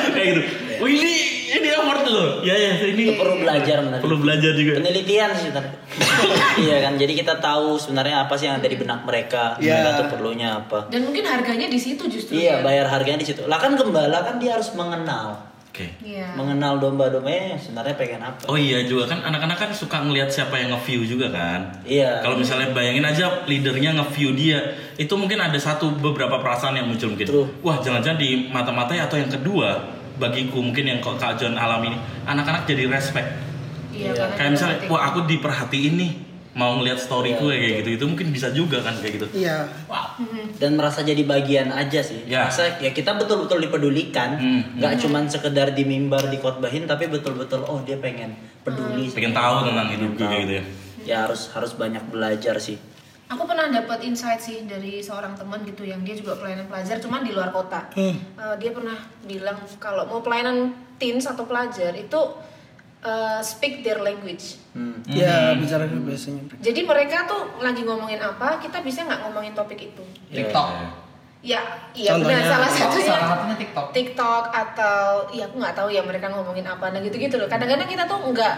kayak gitu. Oh ini ini effort loh. Ya ya ini Itu perlu belajar benar. perlu belajar juga. Penelitian sih sebenarnya. iya kan, jadi kita tahu sebenarnya apa sih yang ada di benak mereka, Iya. mereka tuh perlunya apa. Dan mungkin harganya di situ justru. Iya, ya. bayar harganya di situ. Lah kan gembala kan dia harus mengenal, Oke. Iya. mengenal domba-dombanya sebenarnya pengen apa. Oh iya juga kan anak-anak kan suka ngelihat siapa yang nge-view juga kan. Iya. Kalau misalnya bayangin aja leadernya nge-view dia, itu mungkin ada satu beberapa perasaan yang muncul mungkin. True. Wah, jangan-jangan di mata-matanya atau yang kedua bagiku mungkin yang kok Kak John alami ini, anak-anak jadi respect. Iya, karena Kayak misalnya, wah aku diperhatiin nih, mau ngeliat storyku ya kayak gitu. Itu mungkin bisa juga kan kayak gitu. Iya. Wow. Dan merasa jadi bagian aja sih. Ya. Merasa ya kita betul-betul dipedulikan, Hmm. nggak cuman sekedar di mimbar dikotbahin, tapi betul-betul oh dia pengen peduli. sih. Pengen tahu tentang hidupku kayak gitu ya. Ya harus harus banyak belajar sih. Aku pernah dapat insight sih dari seorang teman gitu yang dia juga pelayanan pelajar cuman di luar kota. Hmm. Eh, dia pernah bilang kalau mau pelayanan teens atau pelajar itu eh, speak their language. Hmm. Ya bicara biasanya. Jadi mereka tuh lagi ngomongin apa, kita bisa nggak ngomongin topik itu. TikTok Ya, iya benar salah satunya. salah satunya TikTok TikTok atau ya aku nggak tahu ya mereka ngomongin apa nah gitu-gitu loh. Kadang-kadang kita tuh nggak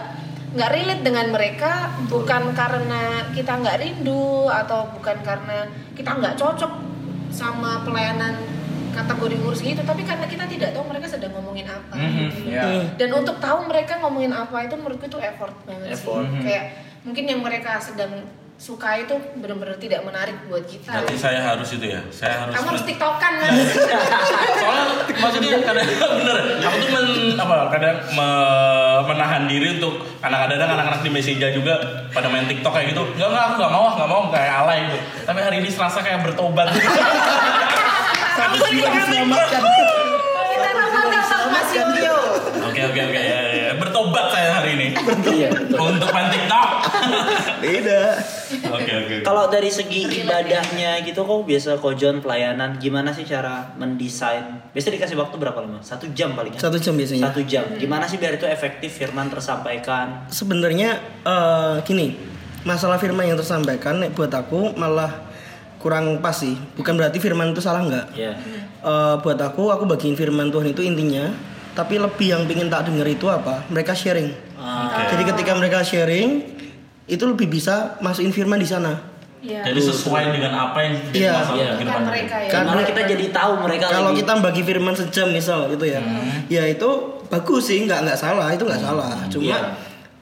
nggak relate dengan mereka bukan karena kita nggak rindu atau bukan karena kita nggak cocok sama pelayanan kategori ngurus gitu, tapi karena kita tidak tahu mereka sedang ngomongin apa. Mhm, gitu. iya. Dan untuk tahu mereka ngomongin apa itu menurutku itu effort banget Effort. sih. Kayak mungkin yang mereka sedang suka itu benar-benar tidak menarik buat kita. Berarti saya harus itu ya. Saya harus Kamu harus tiktokan mas. soalnya maksudnya kadang bener aku tuh men, apa kadang me- menahan diri untuk kadang-kadang anak-anak di Messenger juga pada main TikTok kayak gitu enggak enggak aku nggak mau nggak mau kayak alay gitu tapi hari ini serasa kayak bertobat Satu jiwa diselamatkan. Kita nama-nama Mas Yoyo. oke oke oke ya, ya, ya. bertobat saya hari ini Iya. betul. untuk main TikTok Beda. oke oke Kalau dari segi ibadahnya gitu kok biasa kojon pelayanan gimana sih cara mendesain? Biasa dikasih waktu berapa lama? Satu jam paling ya? Satu jam biasanya. Satu jam. Gimana sih biar itu efektif firman tersampaikan? Sebenarnya eh, gini, masalah firman yang tersampaikan nek buat aku malah kurang pas sih. Bukan berarti firman itu salah nggak. Ya. Eh, buat aku, aku bagiin firman Tuhan itu intinya. Tapi lebih yang pingin tak denger itu apa? Mereka sharing. Ah, Jadi ketika mereka sharing, itu lebih bisa masukin firman di sana. Iya. jadi sesuai dengan apa yang jadi Iya. masalah Iya. kehidupan Bukan mereka ya. Kan- Malah kita jadi tahu mereka Kalau lagi. kita bagi firman sejam misal gitu ya, ya itu bagus sih, nggak nggak salah, itu nggak salah. Cuma Iya.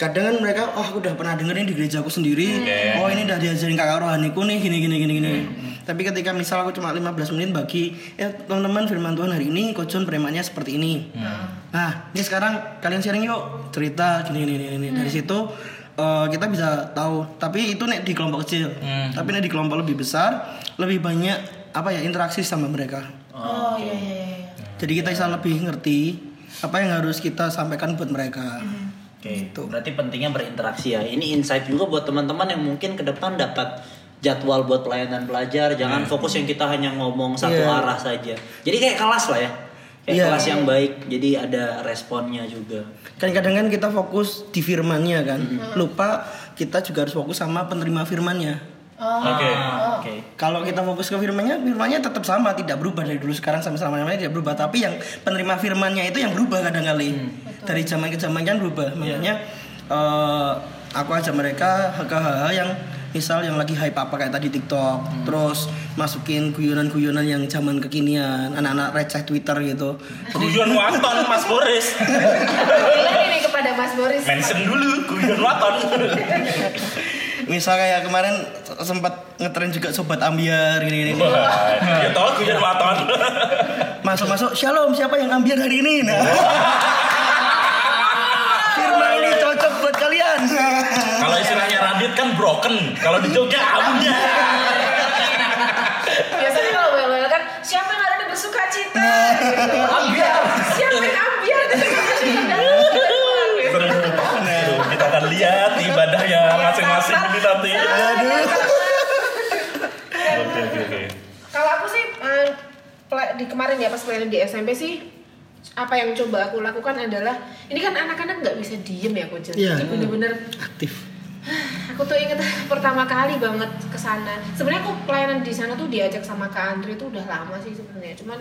Kadang kan mereka, oh aku udah pernah dengerin di gerejaku sendiri, Oke. oh ini udah diajarin kakak rohaniku nih, gini gini gini gini. Tapi ketika misal aku cuma 15 menit bagi ya teman-teman firman Tuhan hari ini Coach John premannya seperti ini. Nah, ini sekarang kalian sharing yuk cerita gini gini gini. gini. Dari situ eh, kita bisa tahu. Tapi itu nek di kelompok kecil. Tapi nek di kelompok lebih besar lebih banyak apa ya interaksi sama mereka. Oh iya iya iya. Jadi kita bisa lebih ngerti apa yang harus kita sampaikan buat mereka. Oke, berarti pentingnya berinteraksi ya. Ini insight juga buat teman-teman yang mungkin ke depan dapat jadwal buat pelayanan pelajar. Jangan fokus yang kita hanya ngomong satu Iya. arah saja. Jadi kayak kelas lah ya. Kayak Iya. kelas yang baik. Jadi ada responnya juga. Kan kadang kan kita fokus di firmannya kan. Lupa kita juga harus fokus sama penerima firmannya. Oke. Ah, Oke. Kalau kita fokus ke firmannya, firmannya tetap sama, tidak berubah dari dulu sekarang sampai selama-lamanya tidak berubah. Tapi yang penerima firmannya itu yang berubah kadang kali. Dari zaman ke zaman kan berubah. Makanya eh, aku ajak mereka ke hal-hal yang misal yang lagi hype apa kayak tadi TikTok, terus masukin guyonan-guyonan yang zaman kekinian, anak-anak receh Twitter gitu. Guyon waton Mas Boris. Bilang ini kepada Mas Boris. Mention dulu guyon waton. Misal kayak kemarin sempat ngetren juga sobat ambiar gini-gini. Ya tau guyon waton. Masuk-masuk, shalom siapa yang ambiar hari ini? Nah. Firman ini cocok buat kalian. Kalau istilahnya Radit kan broken. Kalau di Jogja abunya. Di kemarin ya pas pelayanan di SMP sih apa yang coba aku lakukan adalah ini kan anak-anak nggak bisa diem ya coach Iya. jadi bener-bener Aktif. aku tuh inget pertama kali banget ke sana sebenarnya aku pelayanan di sana tuh diajak sama Kak Andre tuh udah lama sih sebenarnya cuman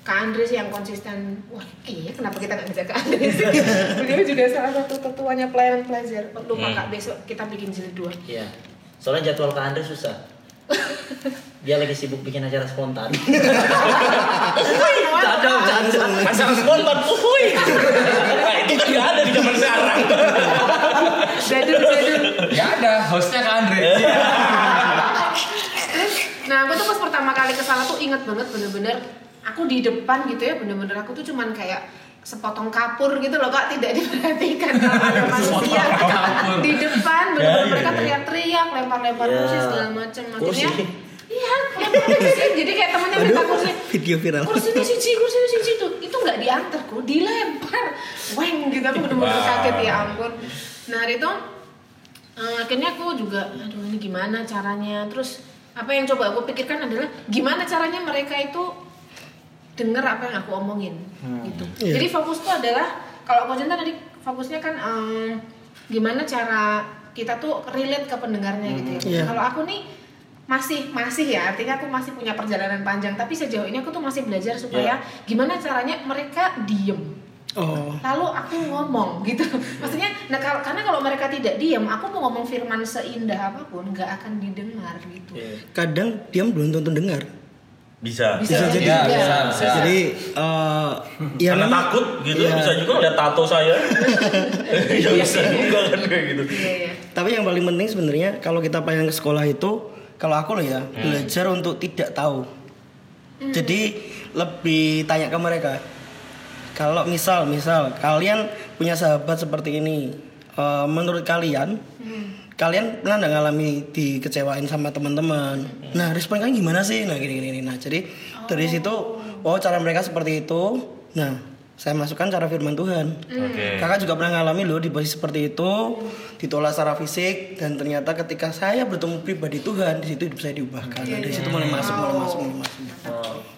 Kak Andre sih yang konsisten wah iya kenapa kita nggak ngajak Kak Andre sih beliau juga salah satu ketuanya pelayanan pelajar lupa Kak besok kita bikin jilid dua Iya. Soalnya jadwal Kak Andre susah. Dia lagi sibuk bikin acara spontan. Canda, canda. Acara spontan, uhuy. Nah, itu kan nggak ada di zaman sekarang. jadul jadul Ya ada, hostnya Kak Andre. Nah aku tuh pas pertama kali ke sana tuh inget banget bener-bener aku di depan gitu ya bener-bener aku tuh cuman kayak sepotong kapur gitu loh kak. Tidak diperhatikan kalau ada manusia. di depan bener-bener Ya, ya, mereka ya. teriak-teriak lempar-lempar Ya. kursi segala macam akhirnya Kursi. iya lempar jadi kayak temennya minta kursi. Video viral. kursi siji kursi ini siji tuh. Itu nggak diantar kok. Dilempar. Weng gitu. Aku bener-bener Wow. kaget ya ampun. Nah hari itu eh, akhirnya aku juga aduh ini gimana caranya? Terus apa yang coba aku pikirkan adalah gimana caranya mereka itu denger apa yang aku omongin gitu Iya. jadi fokusku adalah kalau aku cinta tadi fokusnya kan em, gimana cara kita tuh relate ke pendengarnya gitu ya Iya. kalau aku nih masih masih ya artinya aku masih punya perjalanan panjang tapi sejauh ini aku tuh masih belajar supaya gimana caranya mereka diem Oh. lalu aku ngomong gitu maksudnya nah kalau karena kalau mereka tidak diem aku mau ngomong firman seindah apa pun nggak akan didengar gitu Iya. Kadang diam belum tentu dengar. Bisa. Bisa jadi. Ya, juga. bisa, bisa. Jadi eh ya Karena memang- takut gitu Iya. bisa juga lihat tato saya. ya bisa juga kan kayak gitu. iya iya Tapi yang paling penting sebenarnya kalau kita pelayanan ke sekolah itu, kalau aku loh ya belajar untuk tidak tahu. Jadi lebih tanya ke mereka. Kalau misal, misal kalian punya sahabat seperti ini, eh, menurut kalian, kalian pernah nggak ngalami dikecewain sama teman-teman? Nah, respon kalian gimana sih? Nah, gini, gini, gini. Nah, jadi dari situ, oh cara mereka seperti itu. Nah, saya masukkan cara firman Tuhan. Oke. Kakak juga pernah ngalami loh di posisi seperti itu, ditolak secara fisik dan ternyata ketika saya bertemu pribadi Tuhan, di situ hidup saya diubahkan. Nah, dari situ mulai masuk, mulai masuk, mulai masuk. Oh.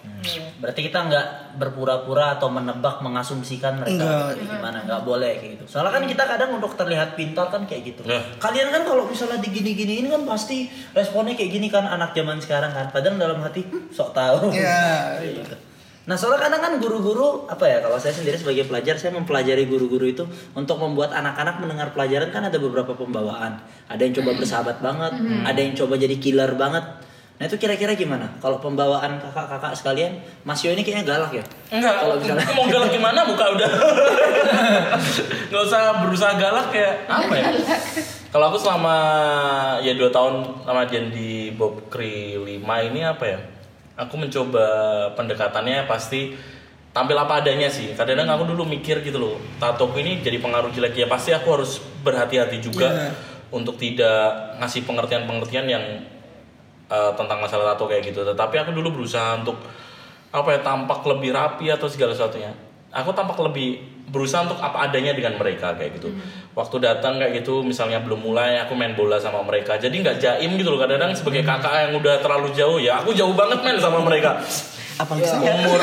Berarti kita nggak berpura-pura atau menebak, mengasumsikan mereka Enggak. kayak gimana, nggak boleh kayak gitu. Soalnya kan kita kadang untuk terlihat pintar kan kayak gitu. Ya. Kalian kan kalau misalnya digini-giniin kan pasti responnya kayak gini kan anak zaman sekarang kan. Padahal dalam hati "Hmm, sok tahu. Ya, Gitu. Nah soalnya kadang kan guru-guru apa ya kalau saya sendiri sebagai pelajar saya mempelajari guru-guru itu untuk membuat anak-anak mendengar pelajaran kan ada beberapa pembawaan. Ada yang coba bersahabat banget, ada yang coba jadi killer banget. Nah itu kira-kira gimana? Kalau pembawaan kakak-kakak sekalian, Mas Yo ini kayaknya galak ya? Enggak, Kalau misalnya mau galak gimana muka udah. Nggak usah berusaha galak kayak apa ya? Kalau aku selama ya dua tahun sama Dian di Bob Kri 5 ini apa ya? Aku mencoba pendekatannya pasti tampil apa adanya sih. Kadang-kadang aku dulu mikir gitu loh, tatoku ini jadi pengaruh jelek ya pasti aku harus berhati-hati juga Iya. untuk tidak ngasih pengertian-pengertian yang eh, tentang masalah tato kayak gitu. Tetapi aku dulu berusaha untuk apa ya tampak lebih rapi atau segala sesuatunya. Aku tampak lebih berusaha untuk apa adanya dengan mereka kayak gitu. Waktu datang kayak gitu, misalnya belum mulai, aku main bola sama mereka. Jadi nggak jaim gitu loh. Kadang-kadang sebagai kakak yang udah terlalu jauh ya, aku jauh banget main sama mereka. Apa misalnya? Umur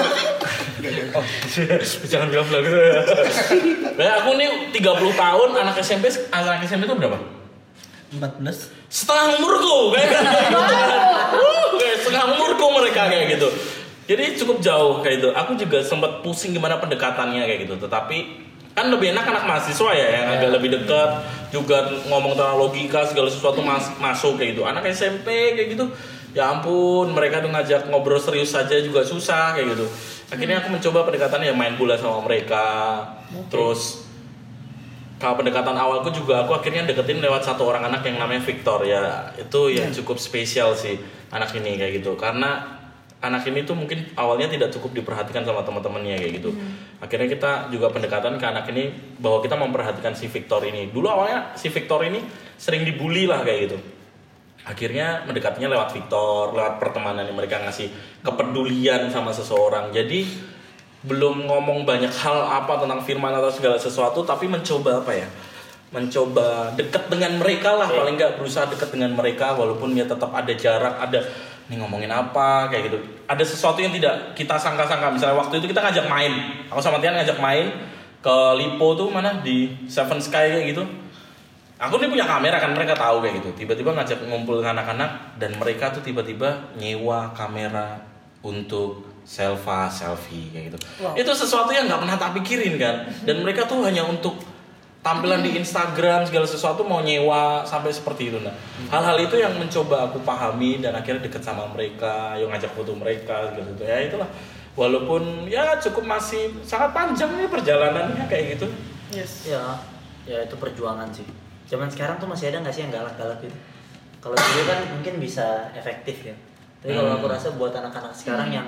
oh, jangan bilang bilang gitu ya. Aku nih 30 tahun anak SMP anak SMP itu berapa? 14 setengah umurku kayak gitu. Uh, kayak setengah umurku mereka kayak gitu. Jadi cukup jauh kayak gitu. Aku juga sempat pusing gimana pendekatannya kayak gitu. Tetapi kan lebih enak anak mahasiswa ya yang agak lebih dekat juga ngomong tentang logika segala sesuatu mas masuk kayak gitu. Anak SMP kayak gitu. Ya ampun, mereka tuh ngajak ngobrol serius saja juga susah kayak gitu. Akhirnya aku mencoba pendekatannya ya main bola sama mereka. Terus kalau pendekatan awalku juga aku akhirnya deketin lewat satu orang anak yang namanya Victor ya. Itu yang cukup spesial sih anak ini kayak gitu. Karena anak ini tuh mungkin awalnya tidak cukup diperhatikan sama teman-temannya kayak gitu. Akhirnya kita juga pendekatan ke anak ini bahwa kita memperhatikan si Victor ini. Dulu awalnya si Victor ini sering dibully lah kayak gitu. Akhirnya mendekatinya lewat Victor lewat pertemanan yang mereka ngasih kepedulian sama seseorang. Jadi belum ngomong banyak hal apa tentang firman atau segala sesuatu tapi mencoba apa ya? Mencoba dekat dengan mereka lah paling nggak berusaha dekat dengan mereka walaupun ya tetap ada jarak ada nih ngomongin apa? kayak gitu. Ada sesuatu yang tidak kita sangka-sangka. Misalnya waktu itu kita ngajak main. Aku sama Tian ngajak main ke Lipo tuh mana? Di Seven Sky kayak gitu. Aku nih punya kamera kan mereka tahu kayak gitu. Tiba-tiba ngajak ngumpul anak-anak dan mereka tuh tiba-tiba nyewa kamera untuk selfie selfie kayak gitu. Itu sesuatu yang nggak pernah tak pikirin kan? Dan mereka tuh hanya untuk tampilan di Instagram segala sesuatu mau nyewa sampai seperti itu nah hal-hal itu yang mencoba aku pahami dan akhirnya deket sama mereka yang ngajak foto mereka gitu ya itulah. Walaupun ya cukup masih sangat panjang nih perjalanannya kayak gitu. Yes. Ya, ya itu perjuangan sih. Zaman sekarang tuh masih ada nggak sih yang galak-galak gitu? Kalau dulu kan mungkin bisa efektif ya. Tapi kalau Hmm. aku rasa buat anak-anak sekarang yang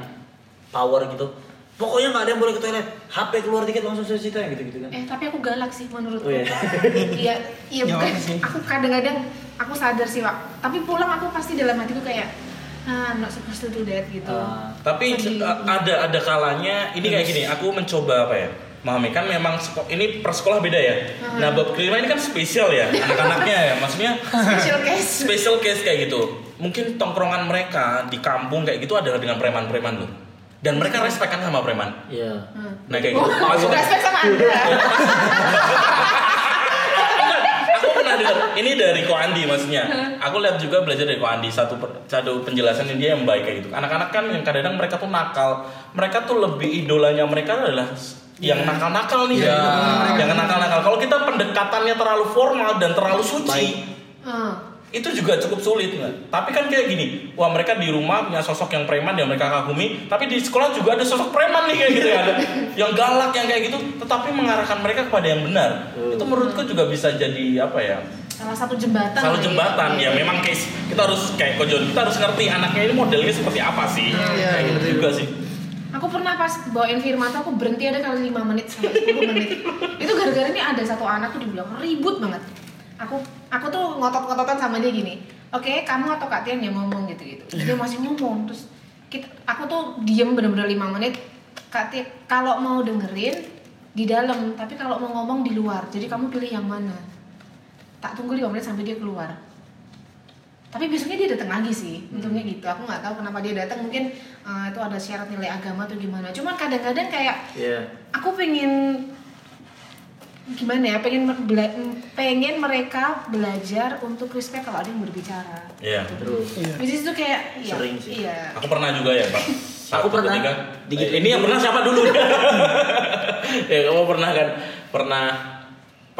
power gitu, pokoknya nggak ada yang boleh ke toilet, HP keluar dikit langsung ke situ yang gitu-gitu kan. Eh tapi aku galak sih menurutku. Oh, iya. Iya, iya Ya, bukan. sih? Aku kadang-kadang aku sadar sih pak. Tapi pulang aku pasti dalam hatiku kayak, ah, I'm not supposed to do that gitu. Ah, Tapi Sedih. uh, ada ada kalanya ini kayak gini, aku mencoba apa ya? Memahami kan memang seko- ini per sekolah beda ya. Nah, bab kelima ini kan spesial ya anak-anaknya ya. Maksudnya Special case. special case kayak gitu. Mungkin tongkrongan mereka di kampung kayak gitu adalah dengan preman-preman loh. Dan mereka respect kan sama preman. Iya. Nah kayak gitu. Oh, aku respect sama anda. aku pernah dengar ini dari Ko Andi maksudnya. Aku lihat juga belajar dari Ko Andi satu per- satu penjelasan dia yang baik kayak gitu. Anak-anak kan yang kadang-kadang mereka tuh nakal. Mereka tuh lebih idolanya mereka adalah yang nakal-nakal nih gitu. Yang nakal-nakal. Kalau kita pendekatannya terlalu formal dan terlalu suci, Hmm. Itu juga cukup sulit nggak? Tapi kan kayak gini, wah mereka di rumah punya sosok yang preman yang mereka kagumi, tapi di sekolah juga ada sosok preman nih kayak gitu ya, ada yang galak yang kayak gitu, tetapi mengarahkan mereka kepada yang benar. Itu menurutku juga bisa jadi apa ya? Salah satu jembatan. Salah lah jembatan ya, Iya. memang case kita harus kayak kojon, kita harus ngerti anaknya ini modelnya seperti apa sih, Iya, kayak gitu betul. juga sih. Aku pernah pas bawain Firman tuh aku berhenti ada kali 5 menit sampai 10 menit. Itu gara-gara ini ada satu anak tuh dibilang ribut banget. Aku aku tuh ngotot-ngototan sama dia gini. Oke, kamu atau Kak Tian yang ngomong gitu-gitu. Terus Dia masih ngomong terus kita, aku tuh diem bener-bener 5 menit. Kak Tian kalau mau dengerin di dalam, tapi kalau mau ngomong di luar. Jadi kamu pilih yang mana? Tak tunggu 5 menit sampai dia keluar tapi besoknya dia datang lagi sih untungnya gitu aku nggak tahu kenapa dia datang mungkin eh, itu ada syarat nilai agama atau gimana cuman kadang-kadang kayak Iya. aku pengen gimana ya pengen bela- pengen mereka belajar untuk respect kalau ada yang berbicara Iya. Terus Which is itu kayak iya, Sering sih. iya Aku pernah juga ya, Pak. Aku pernah. ketika- Digituin. Eh, ini yang pernah siapa dulu? ya, kamu pernah kan? Pernah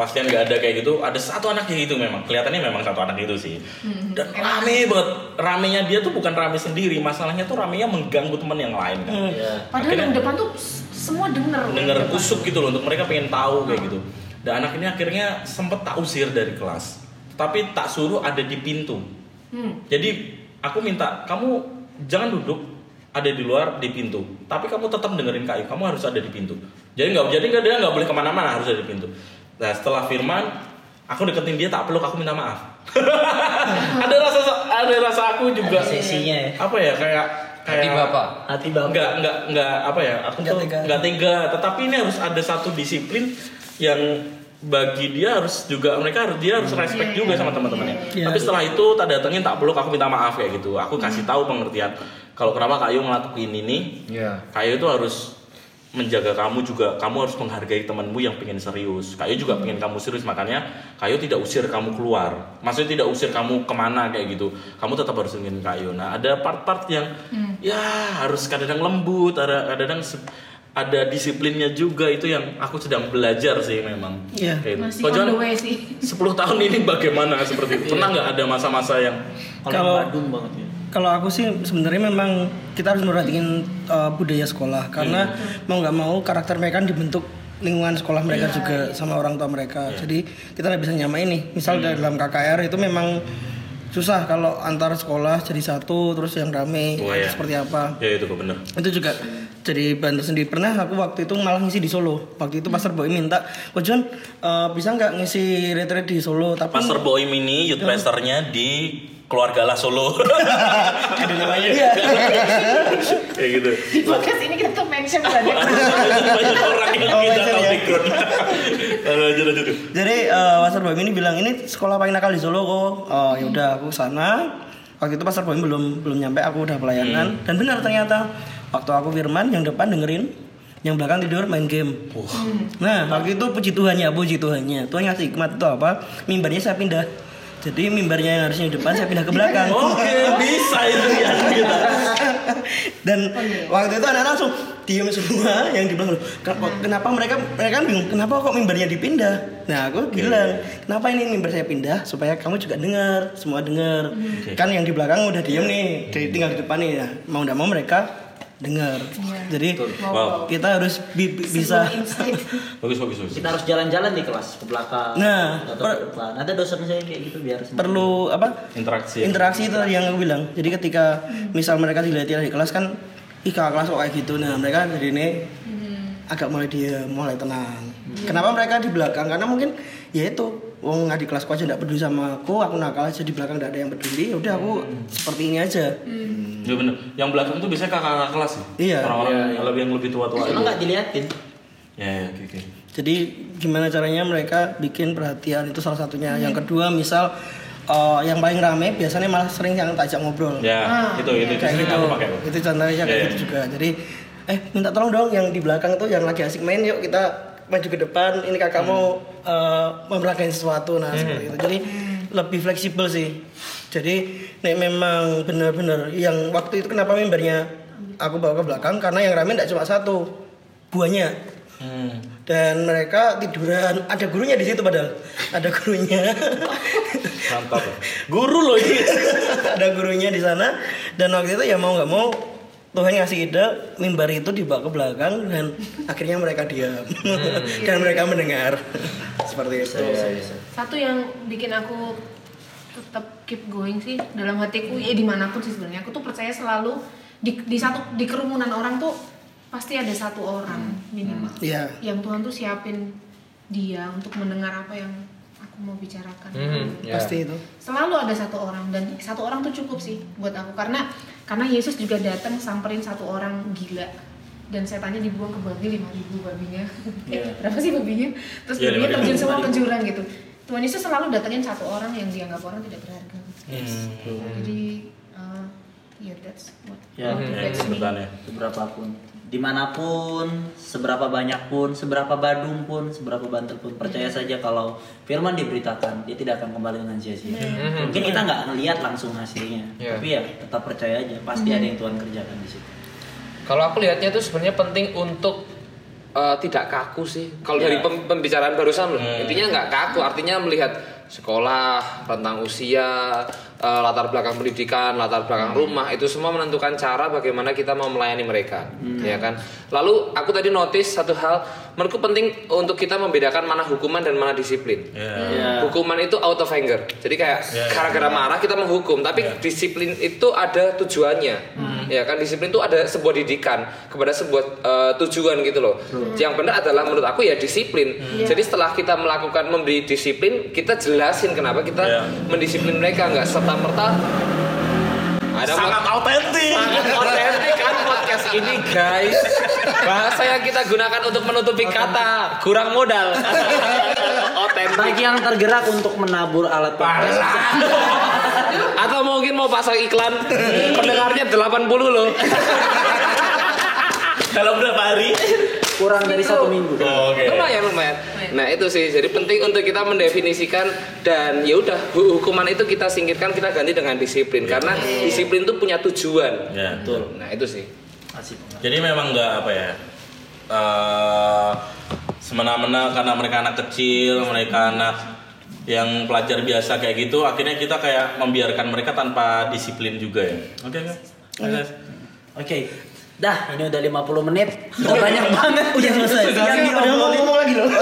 pastian nggak ada kayak gitu. Ada satu anak kayak gitu memang. Kelihatannya memang satu anak itu sih. Hmm. Dan rame banget. Ramenya dia tuh bukan rame sendiri. Masalahnya tuh ramenya mengganggu teman yang lain kan. Iya. padahal Akhirnya- yang depan tuh semua denger depan. kusuk gitu loh untuk mereka pengen tahu kayak gitu. Dan anak ini akhirnya sempet tak usir dari kelas. tapi tak suruh ada di pintu. Hmm. Jadi aku minta kamu jangan duduk ada di luar di pintu, tapi kamu tetap dengerin kayu. Kamu harus ada di pintu. Jadi nggak jadi nggak dia nggak boleh ke mana-mana harus ada di pintu. Nah setelah Firman, aku deketin dia tak peluk aku minta maaf. ada rasa ada rasa aku juga Ada sesinya ya. apa ya kayak kayak Hati bapak. Hati bapak. nggak nggak nggak apa ya aku Nggak tuh tega. nggak tega tetapi ini harus ada satu disiplin yang bagi dia harus juga mereka harus dia harus respect juga sama teman-temannya Iya. tapi setelah itu tak datengin tak peluk aku minta maaf kayak gitu aku kasih tahu pengertian kalau kenapa kayu ngelakuin ini Iya. kayu itu harus menjaga kamu juga. Kamu harus menghargai temanmu yang pengen serius. Kayu juga pengen kamu serius makanya kayu tidak usir kamu keluar. Maksudnya tidak usir kamu ke mana kayak gitu. Kamu tetap harus ingin kayu. Nah ada part-part yang ya harus kadang-kadang lembut ada kadang-kadang se- ada disiplinnya juga. Itu yang aku sedang belajar sih memang. Iya. Kayak gitu. Masih Kau on John, the way sih. 10 tahun ini bagaimana seperti itu? Pernah nggak ada masa-masa yang Kalau Kalau- Badung banget ya. Kalau aku sih sebenarnya memang kita harus merhatiin uh, budaya sekolah karena mau nggak mau karakter mereka kan dibentuk lingkungan sekolah mereka juga sama orang tua mereka. Jadi kita nggak bisa nyamain nih. Misal dalam KKR itu memang susah kalau antar sekolah jadi satu terus yang rame Oh, iya. seperti apa. ya itu kok bener Itu juga jadi bantu sendiri. Pernah aku waktu itu malah ngisi di Solo. Waktu itu Pastor Boy minta, "Ko John, uh, bisa nggak ngisi retreat di Solo?" Tapi Pastor Boy ini youth pastornya di keluarga lah Solo ada namanya. kayak gitu Di podcast ini kita tuh mention banyak. banyak orang yang Oh, kita mention tahu ya. background lanjut lanjut Jadi uh, Pastor Boy ini bilang ini sekolah paling nakal di Solo kok. Oh ya udah aku sana. Waktu itu Pastor Boy belum belum nyampe aku udah pelayanan dan benar ternyata waktu aku firman yang depan dengerin yang belakang tidur main game. Nah waktu itu puji Tuhannya, puji Tuhannya. Tuhan ngasih hikmat itu apa? Mimbarnya saya pindah. Jadi mimbarnya yang harusnya di depan saya pindah ke belakang. oke bisa itu ya kita Dan waktu itu anak langsung diem semua yang di belakang. Kenapa, kenapa mereka mereka kan bingung kenapa kok mimbarnya dipindah? Nah aku bilang kenapa ini mimbar saya pindah supaya kamu juga dengar semua dengar. Kan yang di belakang udah diem nih, jadi tinggal di depan nih. Nah, mau tidak mau mereka dengar. Jadi wow kita harus bi- bi- bisa. Bagus bagus bagus Kita harus jalan-jalan di kelas ke belakang. Nah, atau per- depan. Ada dosen saya kayak gitu biar sendiri. perlu apa? interaksi ya. interaksi itu yang aku bilang jadi ketika misal mereka dilihat di kelas kan ih kakak kelas kok kayak gitu nah mereka jadi ini agak mulai dia mulai tenang kenapa mereka di belakang karena mungkin ya itu wong nggak di kelasku aja nggak peduli sama aku aku nakal aja di belakang nggak ada yang peduli. Ya udah aku seperti ini aja. Ya bener. Yang belakang tuh biasanya kakak-kakak kelas ya? Iya. orang-orang yang lebih yang lebih tua-tua Emang itu nggak diliatin? ya ya oke oke. Jadi gimana caranya mereka bikin perhatian itu salah satunya? Yang kedua misal eh, yang paling rame biasanya malah sering yang tak ajak ngobrol. Ya itu itu kayak itu gitu. aku pakai. Kok. itu contohnya kayak Iya, gitu juga. Jadi eh minta tolong dong yang di belakang tuh yang lagi asik main yuk kita maju ke depan ini kakak mau uh, sesuatu nah seperti itu. Jadi lebih fleksibel sih. Jadi nek memang benar-benar yang waktu itu kenapa membernya aku bawa ke belakang karena yang rame tidak cuma satu buahnya. Hmm. dan mereka tiduran. Ada gurunya di situ padahal. Ada gurunya. Mantap. Guru loh ini. Ada gurunya di sana. Dan waktu itu ya mau nggak mau Tuhan ngasih ide mimbar itu dibawa ke belakang dan akhirnya mereka diam. Dan mereka mendengar. Seperti itu. Satu yang bikin aku tetap keep going sih dalam hatiku ya di mana pun sih sebenarnya aku tuh percaya selalu di, di satu di kerumunan orang tuh pasti ada satu orang minimal Iya. yang Tuhan tuh siapin dia untuk mendengar apa yang mau bicarakan Mhm, ya. pasti itu. Selalu ada satu orang dan satu orang tuh cukup sih buat aku. Karena karena Yesus juga datang samperin satu orang gila. Dan setannya dibuang ke babi lima ribu babinya. Eh, berapa sih babinya? Terus Iya, babinya 5.000. terjun semua ke jurang gitu. Tuhan Yesus selalu datengin satu orang yang dianggap orang tidak berharga. Hmm. jadi uh, ya that's what Ya, motivates ya, me. betul ya. seberapa pun di mana pun seberapa banyak pun seberapa badung pun seberapa banter pun percaya saja kalau firman diberitakan dia tidak akan kembali dengan sia-sia mungkin kita nggak ngelihat langsung hasilnya Iya. tapi ya tetap percaya aja pasti ada yang Tuhan kerjakan di situ Kalau aku lihatnya itu sebenarnya penting untuk eh, tidak kaku sih. Kalau Ya. dari pem- pembicaraan barusan loh, Hmm. intinya nggak kaku. Artinya melihat sekolah, rentang usia, eh, latar belakang pendidikan, latar belakang rumah itu semua menentukan cara bagaimana kita mau melayani mereka, ya kan. Lalu aku tadi notice satu hal, menurutku penting untuk kita membedakan mana hukuman dan mana disiplin. Ya. Hukuman itu out of anger. Jadi kayak gara-gara marah kita menghukum, tapi disiplin itu ada tujuannya. Ya kan disiplin itu ada sebuah didikan kepada sebuah eh, tujuan gitu loh. Yang benar adalah menurut aku ya disiplin. Jadi setelah kita melakukan memberi disiplin, kita jelasin kenapa kita Iya. mendisiplin mereka nggak serta merta ada Sangat autentik. sangat otentik kan podcast ini guys. Bahasa yang kita gunakan untuk menutupi kata kurang modal. Otentik Bagi yang tergerak untuk menabur alat podcast. atau mungkin mau pasang iklan. Pendengarnya 80 loh. Dalam berapa hari? Kurang dari satu minggu. Oh, Oke. lumayan lumayan nah itu sih jadi penting untuk kita mendefinisikan dan ya udah hu- hukuman itu kita singkirkan kita ganti dengan disiplin karena disiplin itu punya tujuan Ya. Betul. nah itu sih. Jadi memang nggak apa ya eh, semena-mena karena mereka anak kecil, mereka anak yang pelajar biasa kayak gitu, akhirnya kita kayak membiarkan mereka tanpa disiplin juga ya. Oke oke. Oke. Oke. Dah, ini udah 50 menit. Udah banyak banget udah selesai. Yang Padahal mau ngomong lagi loh.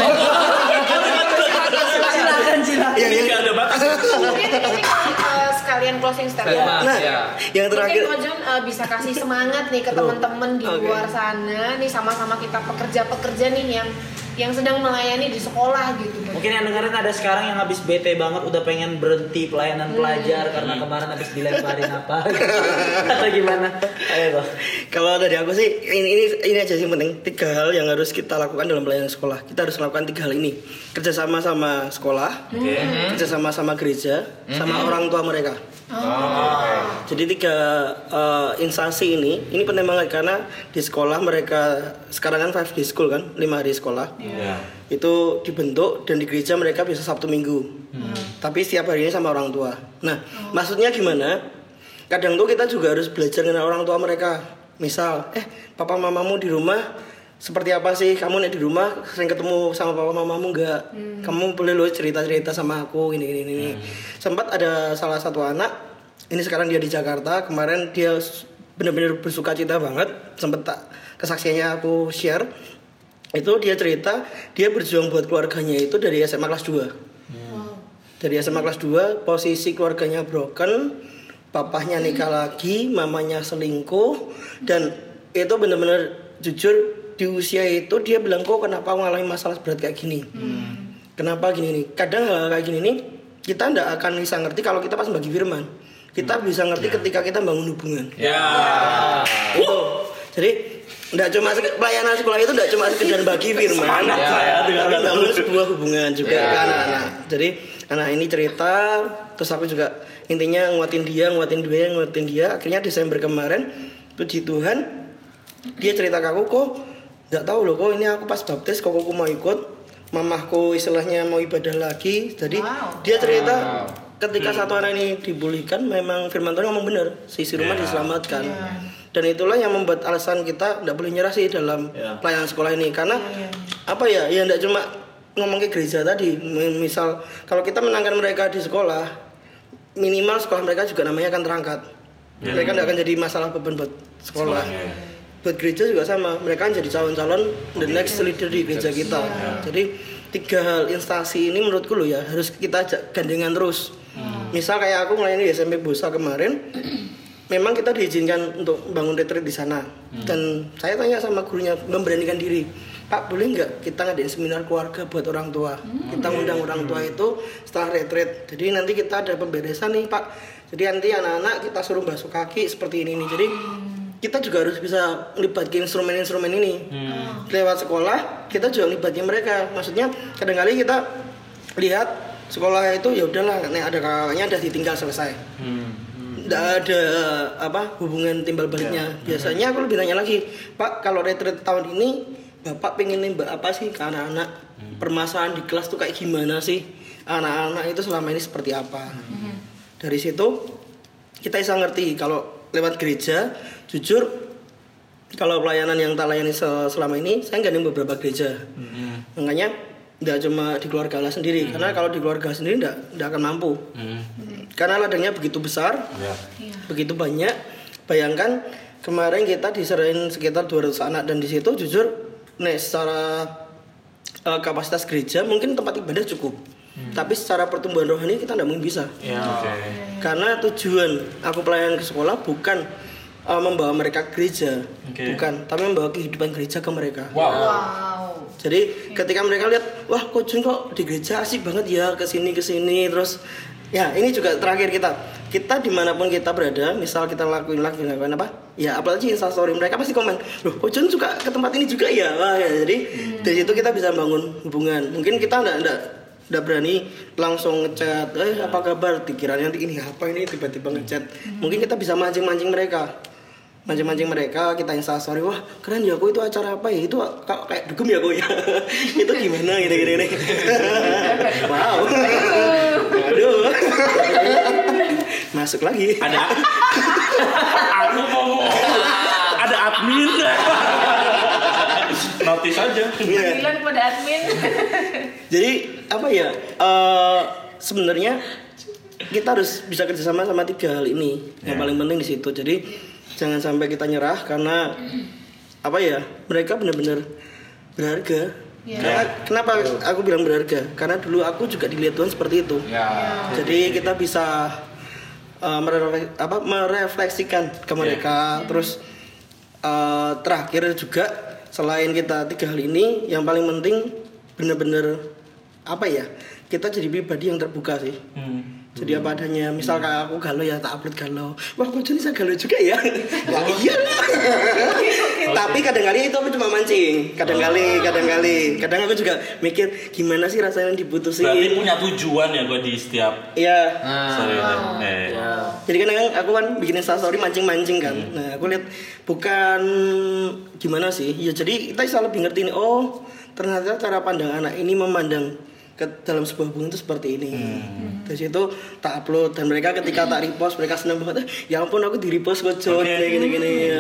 Silakan, silakan. Yang Ini yang nggak ada batas. Ini uh, sekalian closing statement. Sama, Nah, ya. yang terakhir Mungkin Ojon uh, bisa kasih semangat nih ke teman-teman di Oke. luar sana nih sama-sama kita pekerja-pekerja nih yang yang sedang melayani di sekolah gitu. Mungkin yang dengerin ada sekarang yang habis bete banget udah pengen berhenti pelayanan pelajar karena kemarin habis dilemparin apa atau gimana? Ayo. Kalau dari aku sih ini, ini ini aja sih penting tiga hal yang harus kita lakukan dalam pelayanan sekolah. Kita harus lakukan tiga hal ini kerjasama sama sekolah, kerjasama sama gereja, sama orang tua mereka. Jadi tiga eh, instansi ini ini penting banget karena di sekolah mereka sekarang kan five day school kan lima hari sekolah. Ya. itu dibentuk dan di gereja mereka bisa sabtu minggu. Tapi setiap hari ini sama orang tua. Nah maksudnya gimana? Kadang tuh kita juga harus belajar dengan orang tua mereka. Misal eh papa mamamu di rumah seperti apa sih? Kamu nih di rumah sering ketemu sama papa mamamu nggak? Kamu boleh lo cerita cerita sama aku ini ini ini sempat ada salah satu anak ini sekarang dia di Jakarta. Kemarin dia benar-benar bersuka cita banget. Sempat tak kesaksiannya aku share. Itu dia cerita dia berjuang buat keluarganya itu dari SMA kelas 2 dari SMA kelas 2 posisi keluarganya broken papahnya nikah lagi mamanya selingkuh dan itu benar-benar jujur di usia itu dia bilang kok kenapa mengalami masalah berat kayak gini? Kenapa gini nih? Kadang hal kayak gini nih kita ndak akan bisa ngerti kalau kita pas bagi firman. Kita bisa ngerti ketika kita bangun hubungan. Ya. itu. Jadi nggak cuma pelayanan sekolah itu nggak cuma sekedar bagi firman. Ya. tapi bangun sebuah hubungan juga Ya. ke anak-anak. Jadi anak ini cerita terus aku juga intinya nguatin dia nguatin dia nguatin dia. Akhirnya Desember kemarin puji Tuhan dia cerita ke aku kok nggak tahu loh kok ini aku pas baptis kok aku mau ikut mamahku istilahnya mau ibadah lagi. Jadi Wow. dia cerita ketika satu anak ini dibullykan memang firman Tuhan ngomong benar sisi rumah Ya. diselamatkan. Dan itulah yang membuat alasan kita tidak boleh nyerah sih dalam Ya. pelayanan sekolah ini. Karena apa ya ya tidak cuma ngomong ke gereja tadi misal kalau kita menangkan mereka di sekolah minimal sekolah mereka juga namanya akan terangkat. Mereka tidak akan jadi masalah beban buat sekolah buat gereja juga sama. Mereka kan jadi calon-calon the next leader di gereja kita. Jadi tiga hal instansi ini menurutku lo ya harus kita ajak gandengan terus. Misal kayak aku melayani di SMP Bosa kemarin memang kita diizinkan untuk bangun retreat di sana. Dan saya tanya sama gurunya memberanikan diri Pak boleh nggak kita ngadain seminar keluarga buat orang tua? Kita ngundang orang tua itu setelah retreat. Jadi nanti kita ada pemberesan nih Pak. Jadi nanti anak-anak kita suruh basuh kaki seperti ini nih. Jadi kita juga harus bisa melibatkan instrumen-instrumen ini. Lewat sekolah kita juga melibatkan mereka. Maksudnya kadang-kali kita lihat sekolah itu ya udahlah nih ada kakaknya udah ditinggal selesai. Nggak ada apa hubungan timbal baliknya. Biasanya aku lebih nanya lagi pak kalau retreat tahun ini bapak pengen nembak apa sih ke anak-anak? Permasalahan di kelas tuh kayak gimana sih? Anak-anak itu selama ini seperti apa? Dari situ kita bisa ngerti kalau lewat gereja jujur kalau pelayanan yang tak layani se- selama ini saya nggak ada beberapa gereja. Makanya nggak cuma di keluarga Allah sendiri. Karena kalau di keluarga sendiri nggak nggak akan mampu. Karena ladangnya begitu besar Ya. Iya. begitu banyak. Bayangkan kemarin kita diserahin sekitar 200 anak dan di situ jujur nih secara eh, kapasitas gereja mungkin tempat ibadah cukup tapi secara pertumbuhan rohani kita tidak mungkin bisa Ya. Oke. karena tujuan aku pelayanan ke sekolah bukan eh, membawa mereka ke gereja Oke. bukan tapi membawa kehidupan gereja ke mereka Wow. Wow. jadi ketika mereka lihat, wah Coach Jun kok di gereja asik banget ya ke sini ke sini terus ya ini juga terakhir kita kita di mana pun kita berada misal kita lakuin lakuin lakuin apa ya apalagi instastory mereka pasti komen loh Coach Jun suka ke tempat ini juga ya Wah, ya jadi dari situ kita bisa bangun hubungan mungkin kita enggak enggak enggak berani langsung ngechat eh apa kabar? Dikiranya nanti ini apa ini? Tiba-tiba ngechat. Mungkin kita bisa mancing-mancing mereka. Mancing-mancing mereka kita instastory wah keren ya aku itu acara apa ya? Itu ka- kayak dugem ya aku ya? Itu gimana gitu gini gini wow. Aduh masuk lagi. Ada aku mau ada admin. Notis aja. Bilang kepada admin. jadi apa ya eh, sebenarnya kita harus bisa kerjasama sama tiga hal ini. Yang Ya. paling penting di situ. Jadi jangan sampai kita nyerah karena apa ya mereka benar-benar berharga. Ya. Karena, kenapa aku bilang berharga? Karena dulu aku juga dilihat Tuhan seperti itu. Ya. jadi kita bisa uh, merefle- apa, merefleksikan ke mereka. Terus uh, terakhir juga selain kita tiga hal ini yang paling penting bener-bener apa ya kita jadi pribadi yang terbuka sih. Hmm. jadi apa adanya misal kayak aku galau ya tak upload galau. Wah kok jadi saya galau juga ya? Ya iyalah tapi kadang-kali itu aku cuma mancing. Kadang-kali kadang-kali kadang aku juga mikir gimana sih rasanya diputusin? Berarti punya tujuan ya gue di setiap Iya, sorry eh. Jadi kan kadang aku kan bikin instastory mancing-mancing kan. Nah, aku lihat bukan gimana sih? Ya jadi kita bisa lebih ngerti nih. Oh, ternyata cara pandang anak ini memandang ke dalam sebuah hubungan itu seperti ini. Dari situ tak upload dan mereka ketika tak repost mereka senang banget. "Eh, Ya ampun aku di repost kok John Oke. kayak gini-gini ya.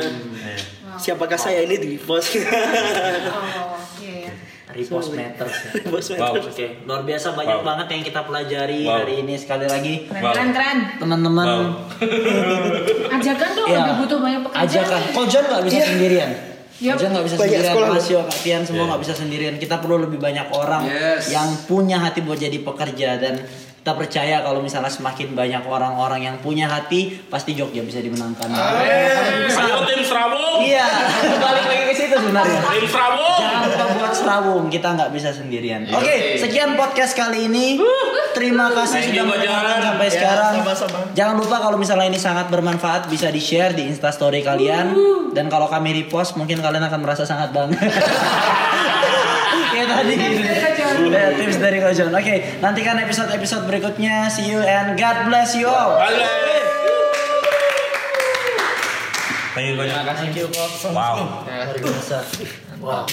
Siapakah saya ini di repost? Oh, iya ya. Repost matters. ya. Repost Wow. Oke, luar biasa banyak Wow. banget yang kita pelajari Wow. hari ini sekali lagi. Keren, Wow. keren. Teman-teman Wow. Ajakan dong, Iya. lagi butuh banyak pekerjaan. ajakan. Kojon nggak bisa Iya. sendirian. Yap. Kojon nggak bisa Banyak sendirian. sekolah Mas loh. Yo, Kak Tian semua nggak bisa sendirian. Kita perlu lebih banyak orang Yes. yang punya hati buat jadi pekerja dan kita percaya kalau misalnya semakin banyak orang-orang yang punya hati, pasti Jogja bisa dimenangkan. Ayo tim Serawung. Iya, balik lagi ke situ sebenarnya. Tim Serawung. Jangan lupa buat serawung, kita nggak bisa sendirian. Oke, sekian podcast kali ini. Terima kasih sudah menonton sampai Ya, sekarang. sama-sama. Jangan lupa kalau misalnya ini sangat bermanfaat bisa di share di instastory kalian. Dan kalau kami repost mungkin kalian akan merasa sangat bangga. Kayak tadi. Ya, tips dari Kojon. Oke, nantikan episode-episode berikutnya. See you and God bless you all. Thank you banyak. Thank you, Kok. Wow. Luar biasa. Wow.